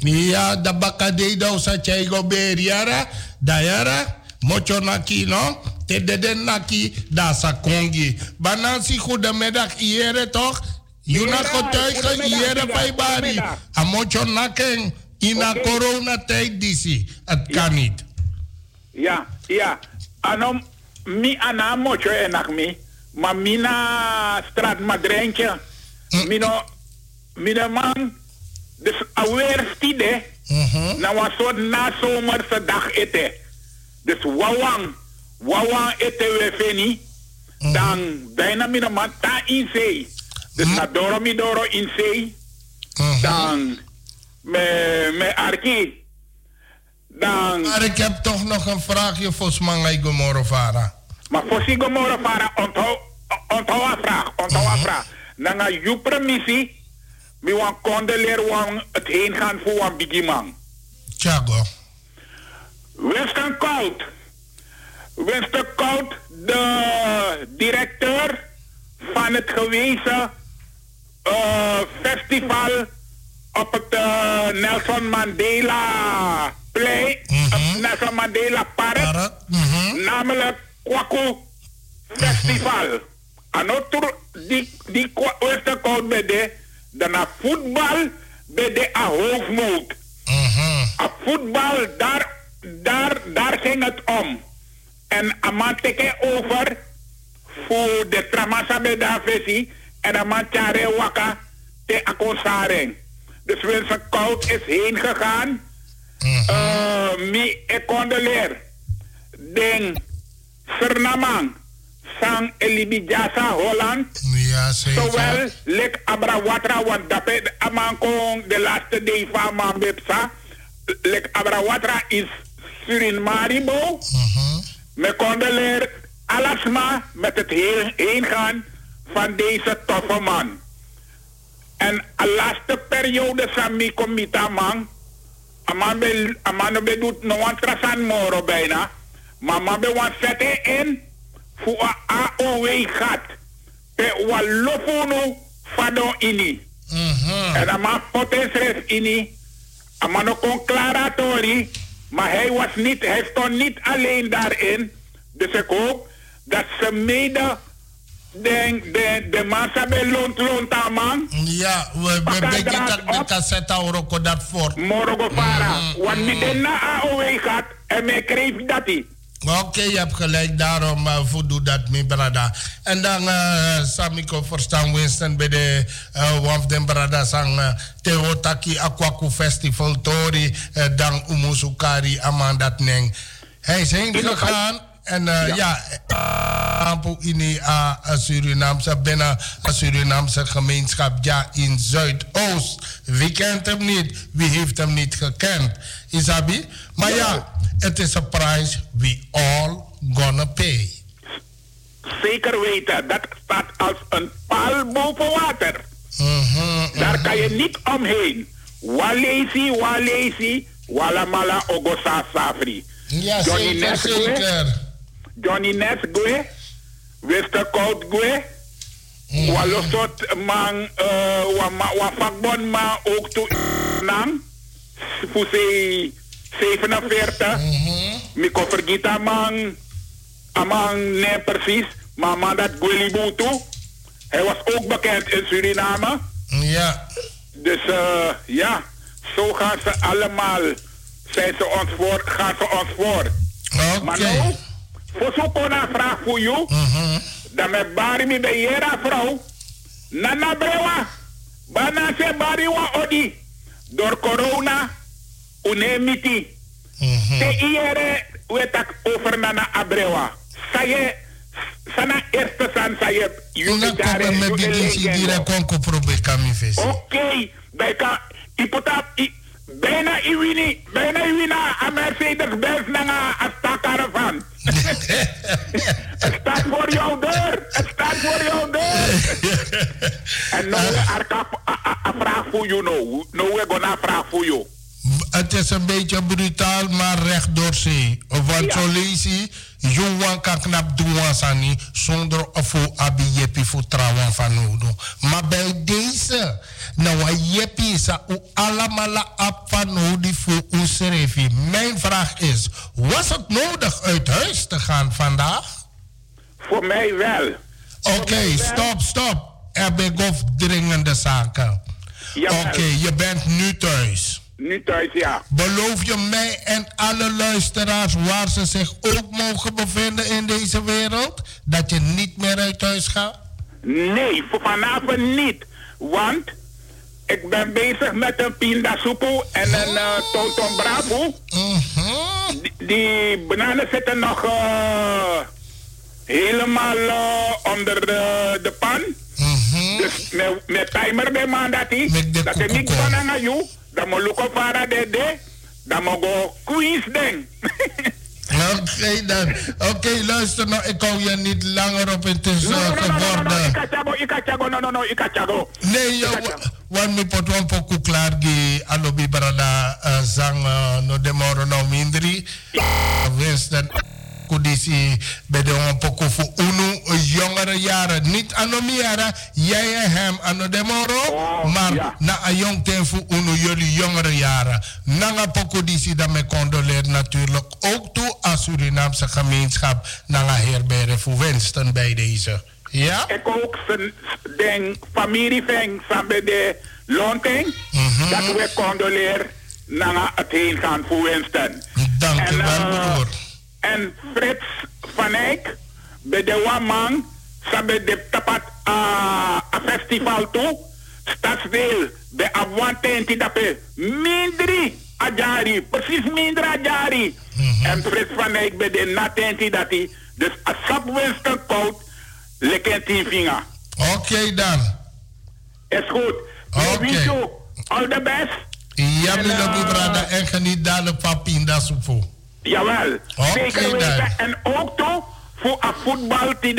Ja, da bakade da sa chaigo beriara, dayara, mocho naki no, te de den naki, da sa kongi. Banansi goedemiddag, iere toch? Juna getuigen, iere bij bari. A mocho naken, in a corona tijd disi. Het kan niet. Ja, ja. Anom, mi ana mocho enak mi. Maar mina straat madrentje. Mino, mina man. Dus alweer stide. Na was soort na zomerse dag eten. Dus wawang. Wawang eten we veni. Dan bijna mina man ta in zee. Dus na doro mi doro in zee. Dan me, me arki. Dan... Maar ik heb toch nog een vraagje voor Smangai Gomorovara. Maar voor si Gomorovara, onthoud, onthoud een vraag, onthoud een vraag. Nanga you permissie, mi wan condoleer wan het heen gaan voor wan bigimang. Tjago. Winston Koud. Winston Koud, de directeur van het gewezen eh, festival op het eh, Nelson Mandela Play, het Nelson Mandela Park, namelijk Kwaku Festival. Anotur die die kwa- Winston Koud bij de, daarna voetbal bij de a hoofdmoot. A voetbal, daar, daar, daar ging het om. En amanteke over voor de tramasa bij de visie en amantjare waka te akonsareng. Dus Winston Koud is heen gegaan. Eh, mi e. Den Sernamang. Sang Elibijasa Holland. Ja, zeker. Zowel Lek Abrawatra, want dat is Amankong de laatste day van Mambipsa. Lek Abrawatra is Surinmaribo. Me condoleer alasma met het heen, heen gaan van deze toffe man. En de laatste periode van mi komita man. Aman be doet no wan trasan moro bijna. Maar man be wan zette in voor a AOW gat. Pe wa fado ini. En dan man potensres ini. Aman ook kon klaratori. Maar hij was niet, hij stond niet alleen daarin. Dus ik hoop dat ze mede de, de, de massa bij lont aan, man. Ja, we beginnen dat de cassette horen dat voor. Morgen vara. Want mi den na AOW gaat en mij kreeg dat. Oké, je hebt gelijk, daarom uh, dat, mijn brada. En dan, uh, Samiko, verstaan Winston bij de uh, Wamf den brada sang uh, Teotaki Aquaku Festival Tori, uh, dan Umusukari Amandat Neng. Hij is heen gegaan en uh, ja, Ampo in uh, Surinaamse, binnen een Surinaamse gemeenschap, ja, in Zuidoost. Wie kent hem niet? Wie heeft hem niet gekend? Isabi? Maar ja, het is een prijs we all gonna pay. Zeker weten, dat staat als een paal boven water. Daar kan je niet omheen. Walesi, walesi, walamala ogosa safri. Ja, zeker, zeker. Johnny Nesgue, Wester Koud Gue, Walosot man, uh, wa, ma- wa ook toe nang, voor ze 47. Miko vergita man, amang nee precies, maar man dat Gweli Butu, hij was ook bekend in Suriname. Ja. Dus eh, ja, zo gaan ze allemaal, zijn ze ons voor, gaan ze ons voor. Maar nou, voor zo'n kona vraag voor jou, dan met bari mi bij jera vrouw, nana brewa, bana se bari wa odi, door corona, unemiti. Te iere wetak over nana abrewa. Saye, sana eerste san saye, dire konko probe kami fesi. Oké, bij ka, ipota, i, bijna iwini, bijna iwina, a Mercedes Benz na a sta caravan. het staat voor jouw deur, het staat voor jouw deur. en nou, arka, a, vraag voor jou nou, nou we gaan vraag voor jou. Het is een beetje brutaal, maar recht door zee. Want zo lees je, jongen kan knap doen sani zonder voor abi jepi voor trouwen van nodo. Maar bij deze, nou a jepi is u allemaal ap van nodig voor u schreefje. Mijn vraag is, was het nodig uit huis te gaan vandaag? Voor mij wel. Oké, stop, stop. Er begof dringende zaken. Oké, je bent nu thuis. Nu thuis, ja. Beloof je mij en alle luisteraars waar ze zich ook mogen bevinden in deze wereld, dat je niet meer uit huis gaat? Nee, voor vanavond niet. Want ik ben bezig met een pindasoepel en een uh, tonton bravo. Die, die bananen zitten nog eh, helemaal eh, onder de, de pan. Dus met, met timer bij man dat hij niet van aan jou. Dan moet ik op varen de. Dan moet ik Queens ding. Oké dan. Oké, luister nou, ik hou je niet langer op het is uh, geworden. Ikachago, ikachago, no, no, no, ikachago. Nee, joh, wan mi pot wan poku klaar gi alobi barada uh, zang uh, no demoro no mindri. Winston kudisi bede wan poku fu unu jongere jaren. Niet anomiara, jij en hem ano demoro, maar na a jong ten fu unu jullie jongere jaren. Nanga poku disi dat me condoleer natuurlijk ook toe aan Surinaamse gemeenschap. Nanga herbere voor Winston bij deze. Ja? Ik ook den familie van samen de Lonting. Dat we condoleren naar het heen gaan voor Winston. Dank je wel, eh, broer. En Frits van Eyck, bij de Waman, samen de tapat a a festival toe. Stadsdeel, bij Abuantenti dape, mindri ajari, precies minder ajari. En Frits van Eyck bij de natenti dat hij, dus a sap Winston koud, lekker tien vinger. Oké dan. Is goed. Oké. Okay. All the best. Ja, En, mijn eh, brada, en geniet dadelijk van pindasoepel. Jawel. Oké Zeker weten. En ook toch voor een voetbal die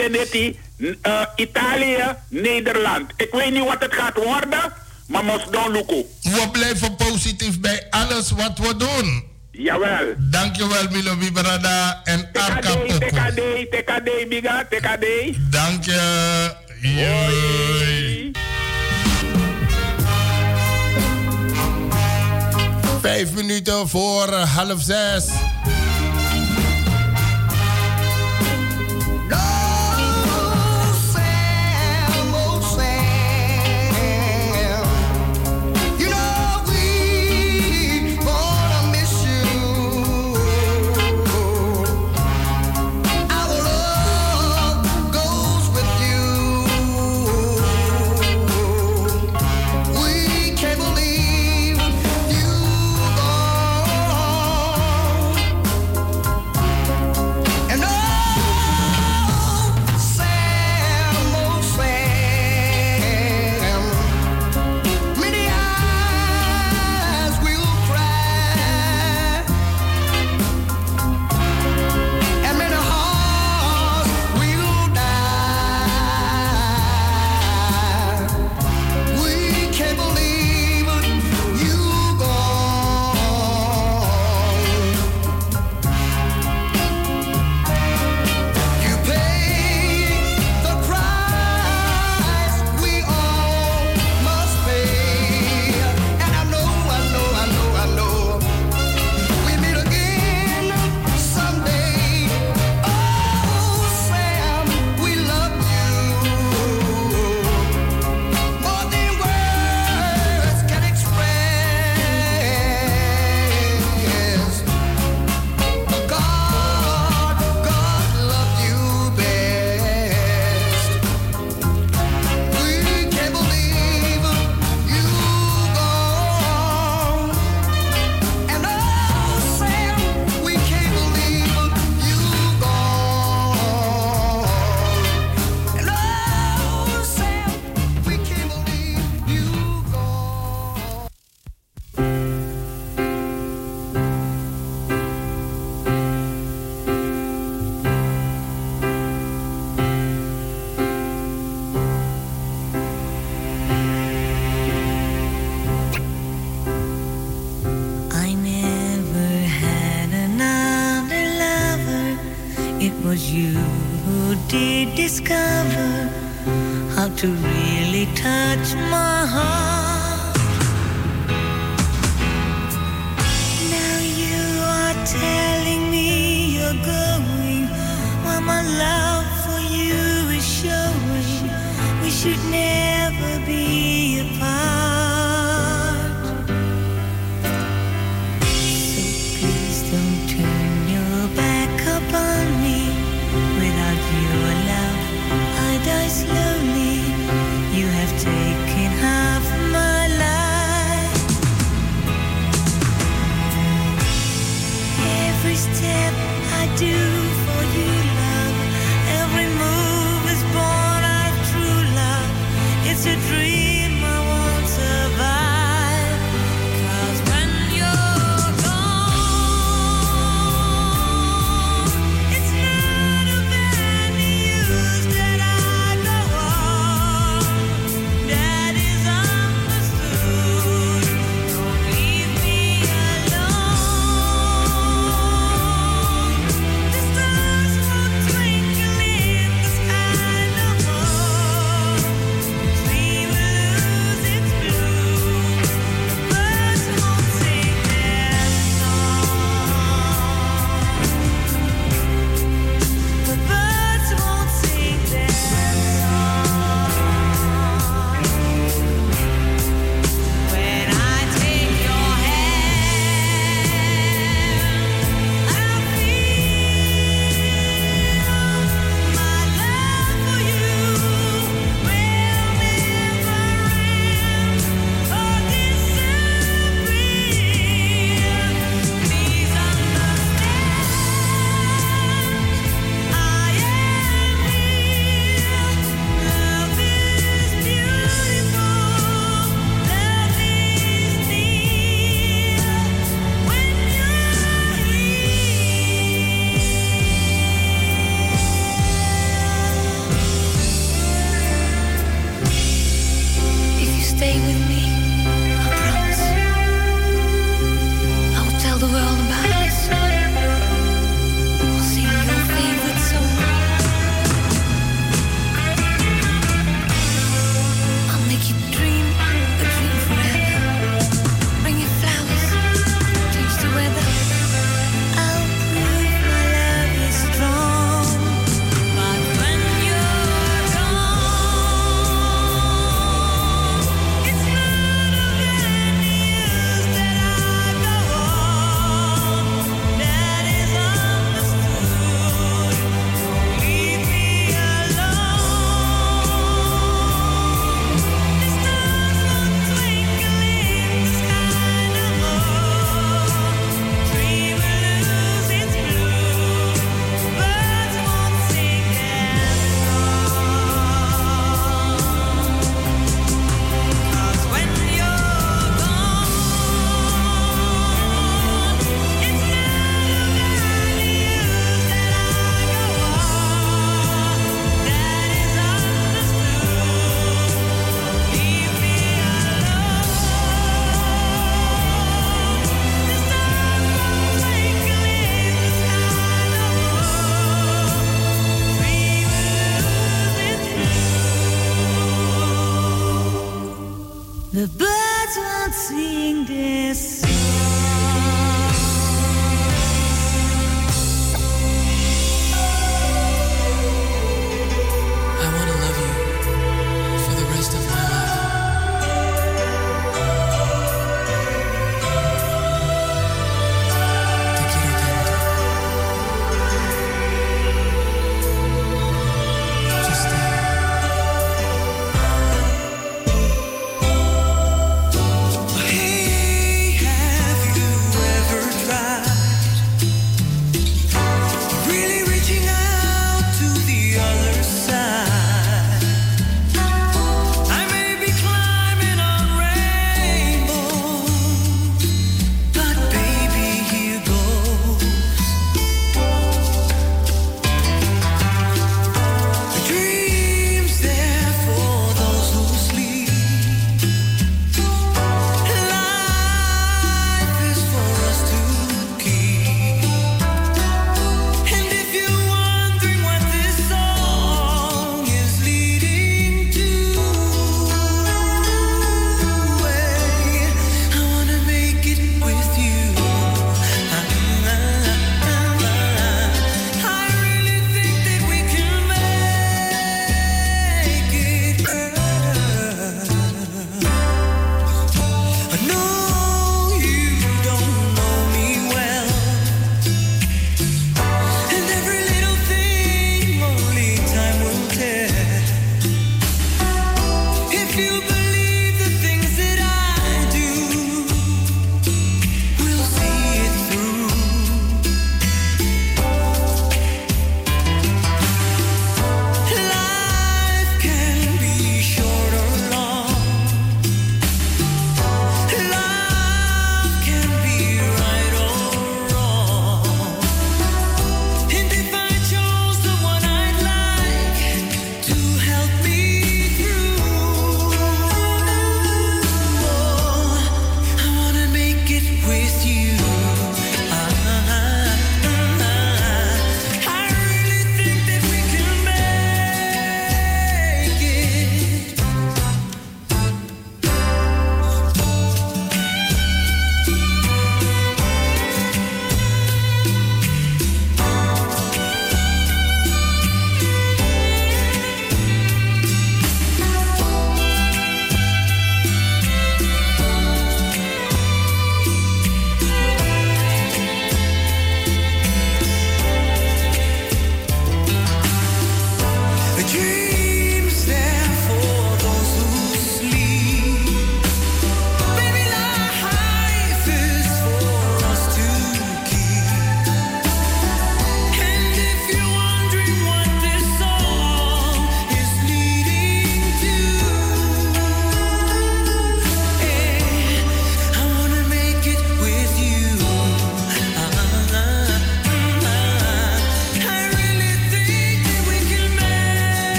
uh, Italië, Nederland. Ik weet niet wat het gaat worden, maar dan lukken. We blijven positief bij alles wat we doen. Jawel. Dankjewel, Milo Brada en Arka TKD, Poco. TKD, TKD, biga, TKD. Dank je. Vijf minuten voor half zes.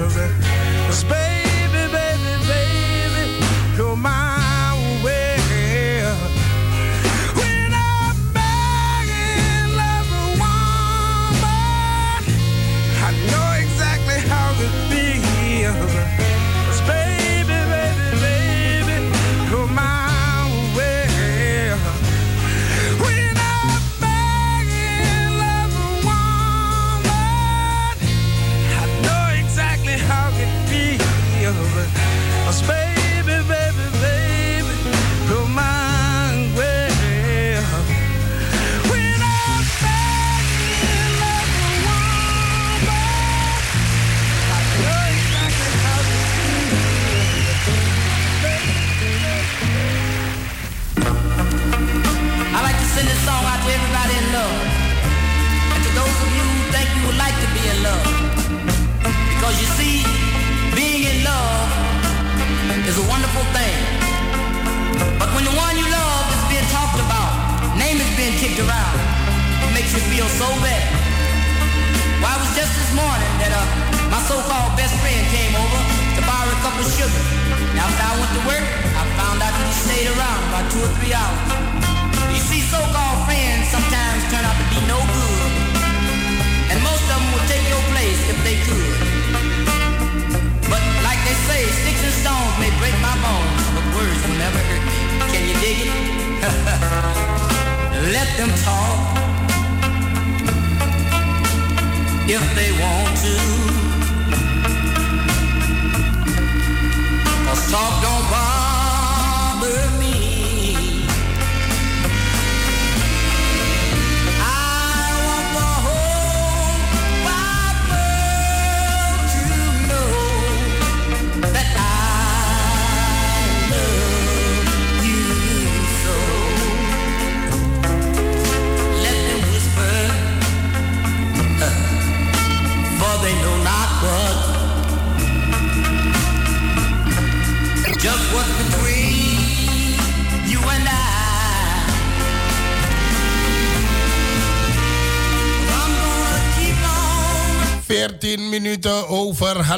of it.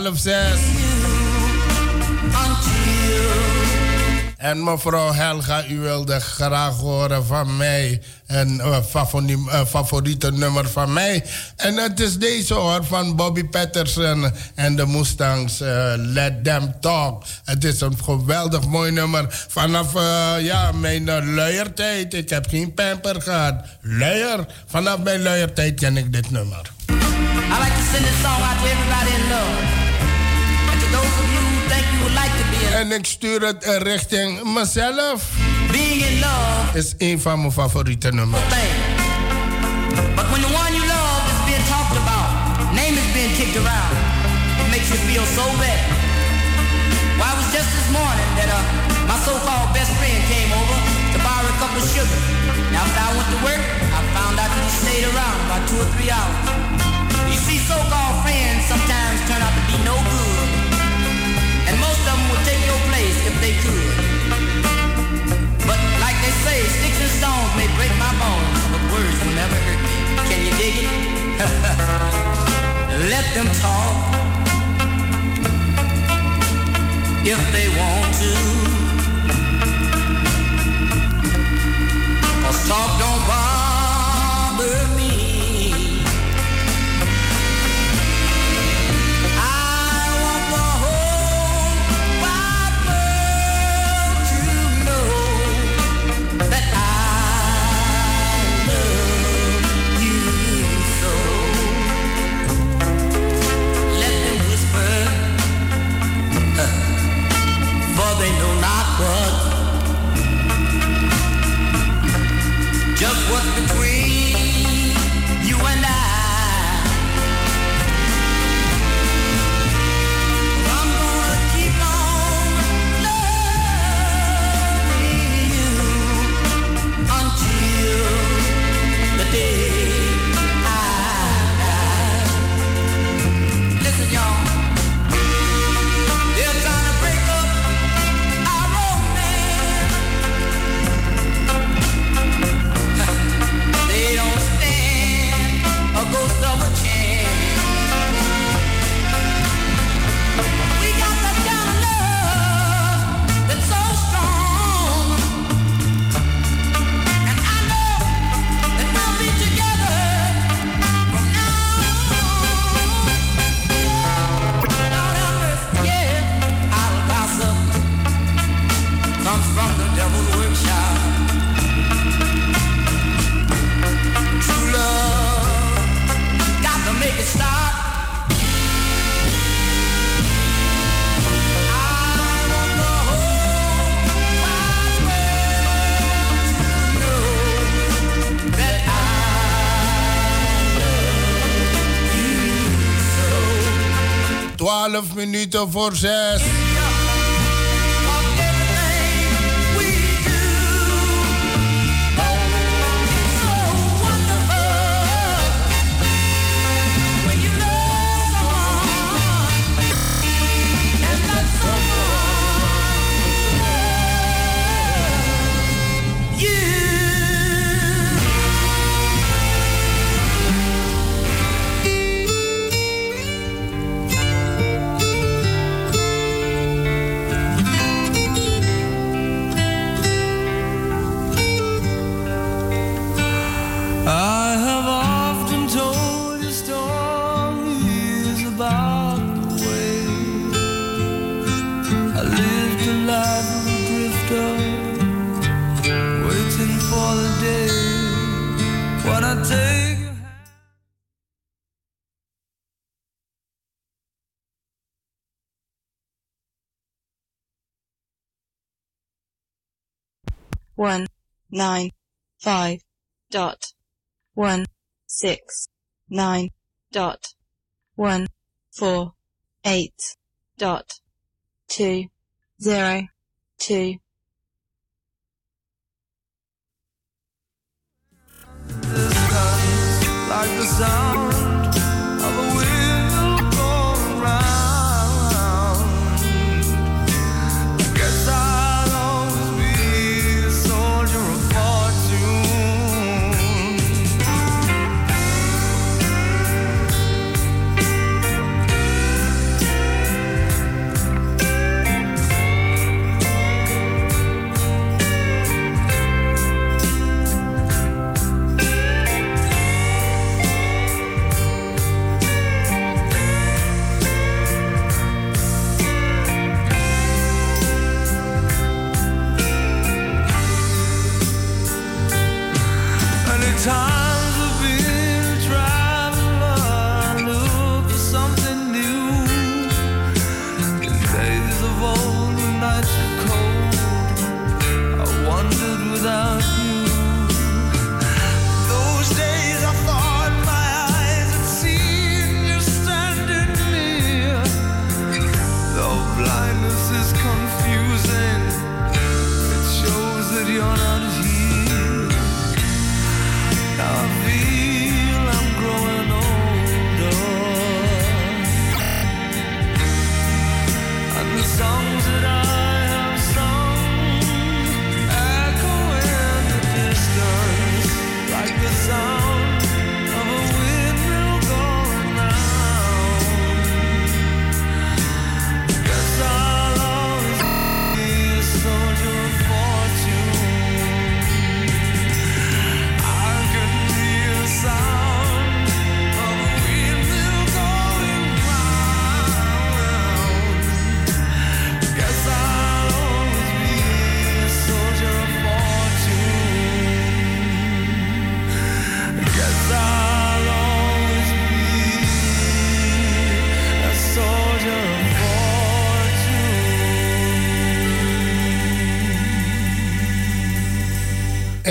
Half zes. En mevrouw Helga, u wilde graag horen van mij een eh, eh, favoriete nummer van mij. En het is deze hoor van Bobby Patterson en de Mustangs. eh, Let Them Talk. Het is een geweldig mooi nummer. Vanaf ja, mijn luiertijd. Ik heb geen pamper gehad. Luier. Vanaf mijn luiertijd ken ik dit nummer. I like to send this song out to everybody in love. En ik stuur het eh, richting mezelf. Being in love Is een van mijn favoriete nummers. But when the one you love is being talked about, name is being kicked around, it makes you feel so bad. Well, it was just this morning that uh, my so-called best friend came over to borrow a cup of sugar. Now, after I went to work, I found out that he stayed around about two or three hours. You see, so-called if they could. But like they say, sticks and stones may break my bones, but words will never hurt me. Can you dig it? Let them talk if they want to. Cause talk don't bother Just what minuten voor 6. One nine five dot one six nine dot one four eight dot two zero two. Like the sound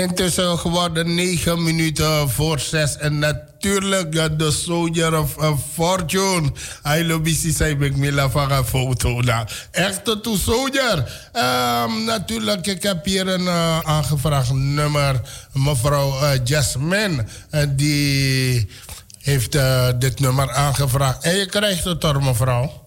Intussen geworden 9 minuten voor 6. En natuurlijk de Soldier of eh, Fortune. Hij lobby's zei ik me van een foto. Echte to Soldier. Ehm, natuurlijk, ik heb hier een eh, aangevraagd nummer. Mevrouw eh, Jasmine. die heeft dit nummer aangevraagd. En je krijgt het door mevrouw.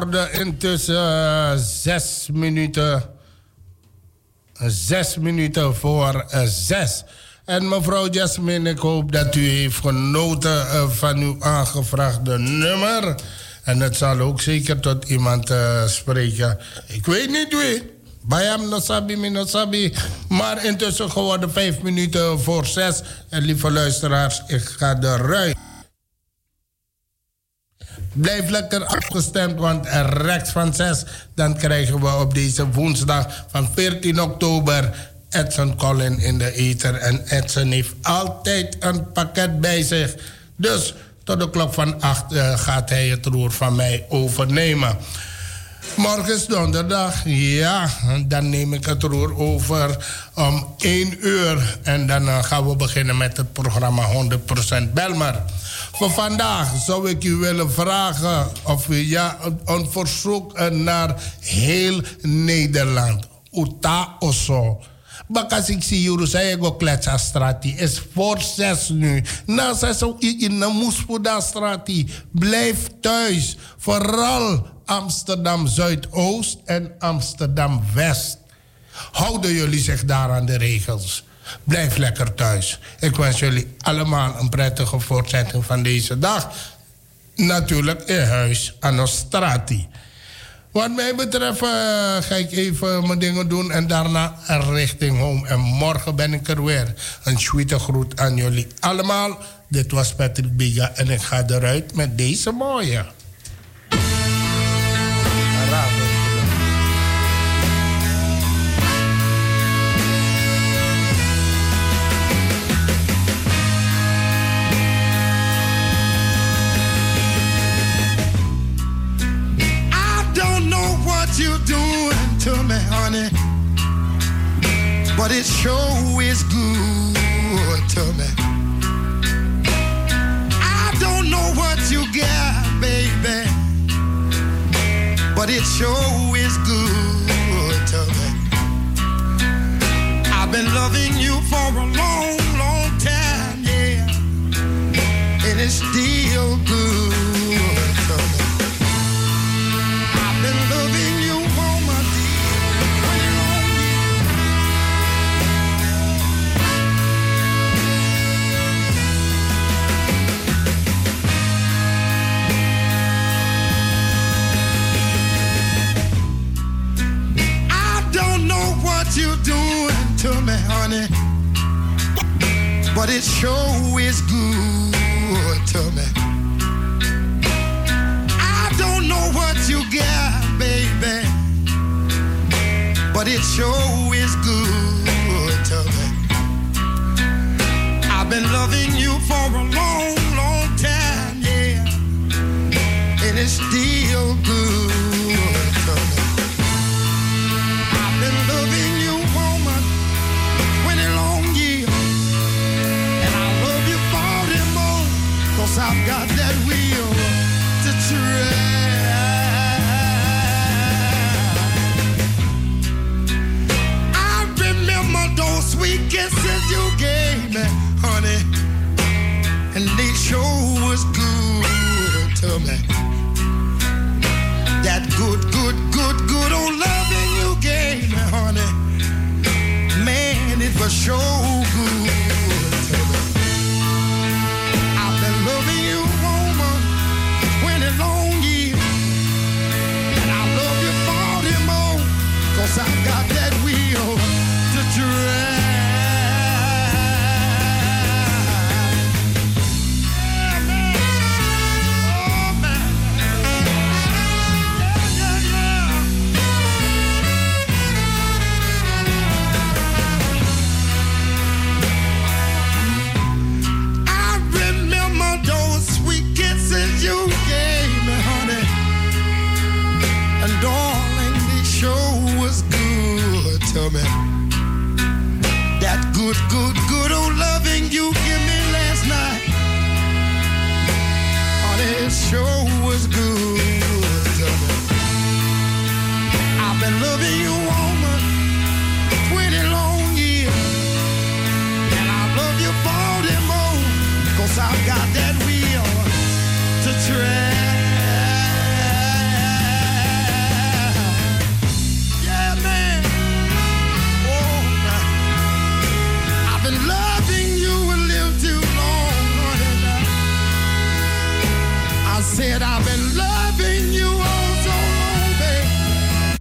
Geworden intussen eh, zes minuten. Zes minuten voor eh, zes. En mevrouw Jasmine, ik hoop dat u heeft genoten eh, van uw aangevraagde nummer. En het zal ook zeker tot iemand spreken. Ik weet niet wie. Bayam no sabi, mi no sabi. Maar intussen geworden vijf minuten voor zes. En lieve luisteraars, ik ga eruit. Blijf lekker afgestemd, want rechts van 6... dan krijgen we op deze woensdag van 14 oktober... Edson Collin in de ether. En Edson heeft altijd een pakket bij zich. Dus tot de klok van 8 gaat hij het roer van mij overnemen. Morgen is donderdag. Ja, dan neem ik het roer over om 1 uur. En dan eh, gaan we beginnen met het programma 100% Belmar. Voor vandaag zou ik u willen vragen of u ja, een- verzoek eh, naar heel Nederland. Uta Oso. Bakas ik zie zeggen go kletsa strati. Is voor zes nu. Na zes ook in de moespoeda strati. Blijf thuis. Vooral Amsterdam Zuidoost en Amsterdam West. Houden jullie zich daar aan de regels. Blijf lekker thuis. Ik wens jullie allemaal een prettige voortzetting van deze dag. Natuurlijk in huis aan Nostrati. Wat mij betreft eh, ga ik even mijn dingen doen en daarna richting home. En morgen ben ik er weer. Een sweete groet aan jullie allemaal. Dit was Patrick Biga en ik ga eruit met deze mooie. Honey, but it sure is good to me. I don't know what you got, baby, but it sure is good to me. I've been loving you for a long, long time, yeah, and it's still good but it sure is good to me. I don't know what you got, baby, but it sure is good to me. I've been loving you for a long, long time, yeah, and it's still good kisses you gave me, honey, and they sure was good to me. That good, good, good, good old loving you gave me, honey, man, it was so good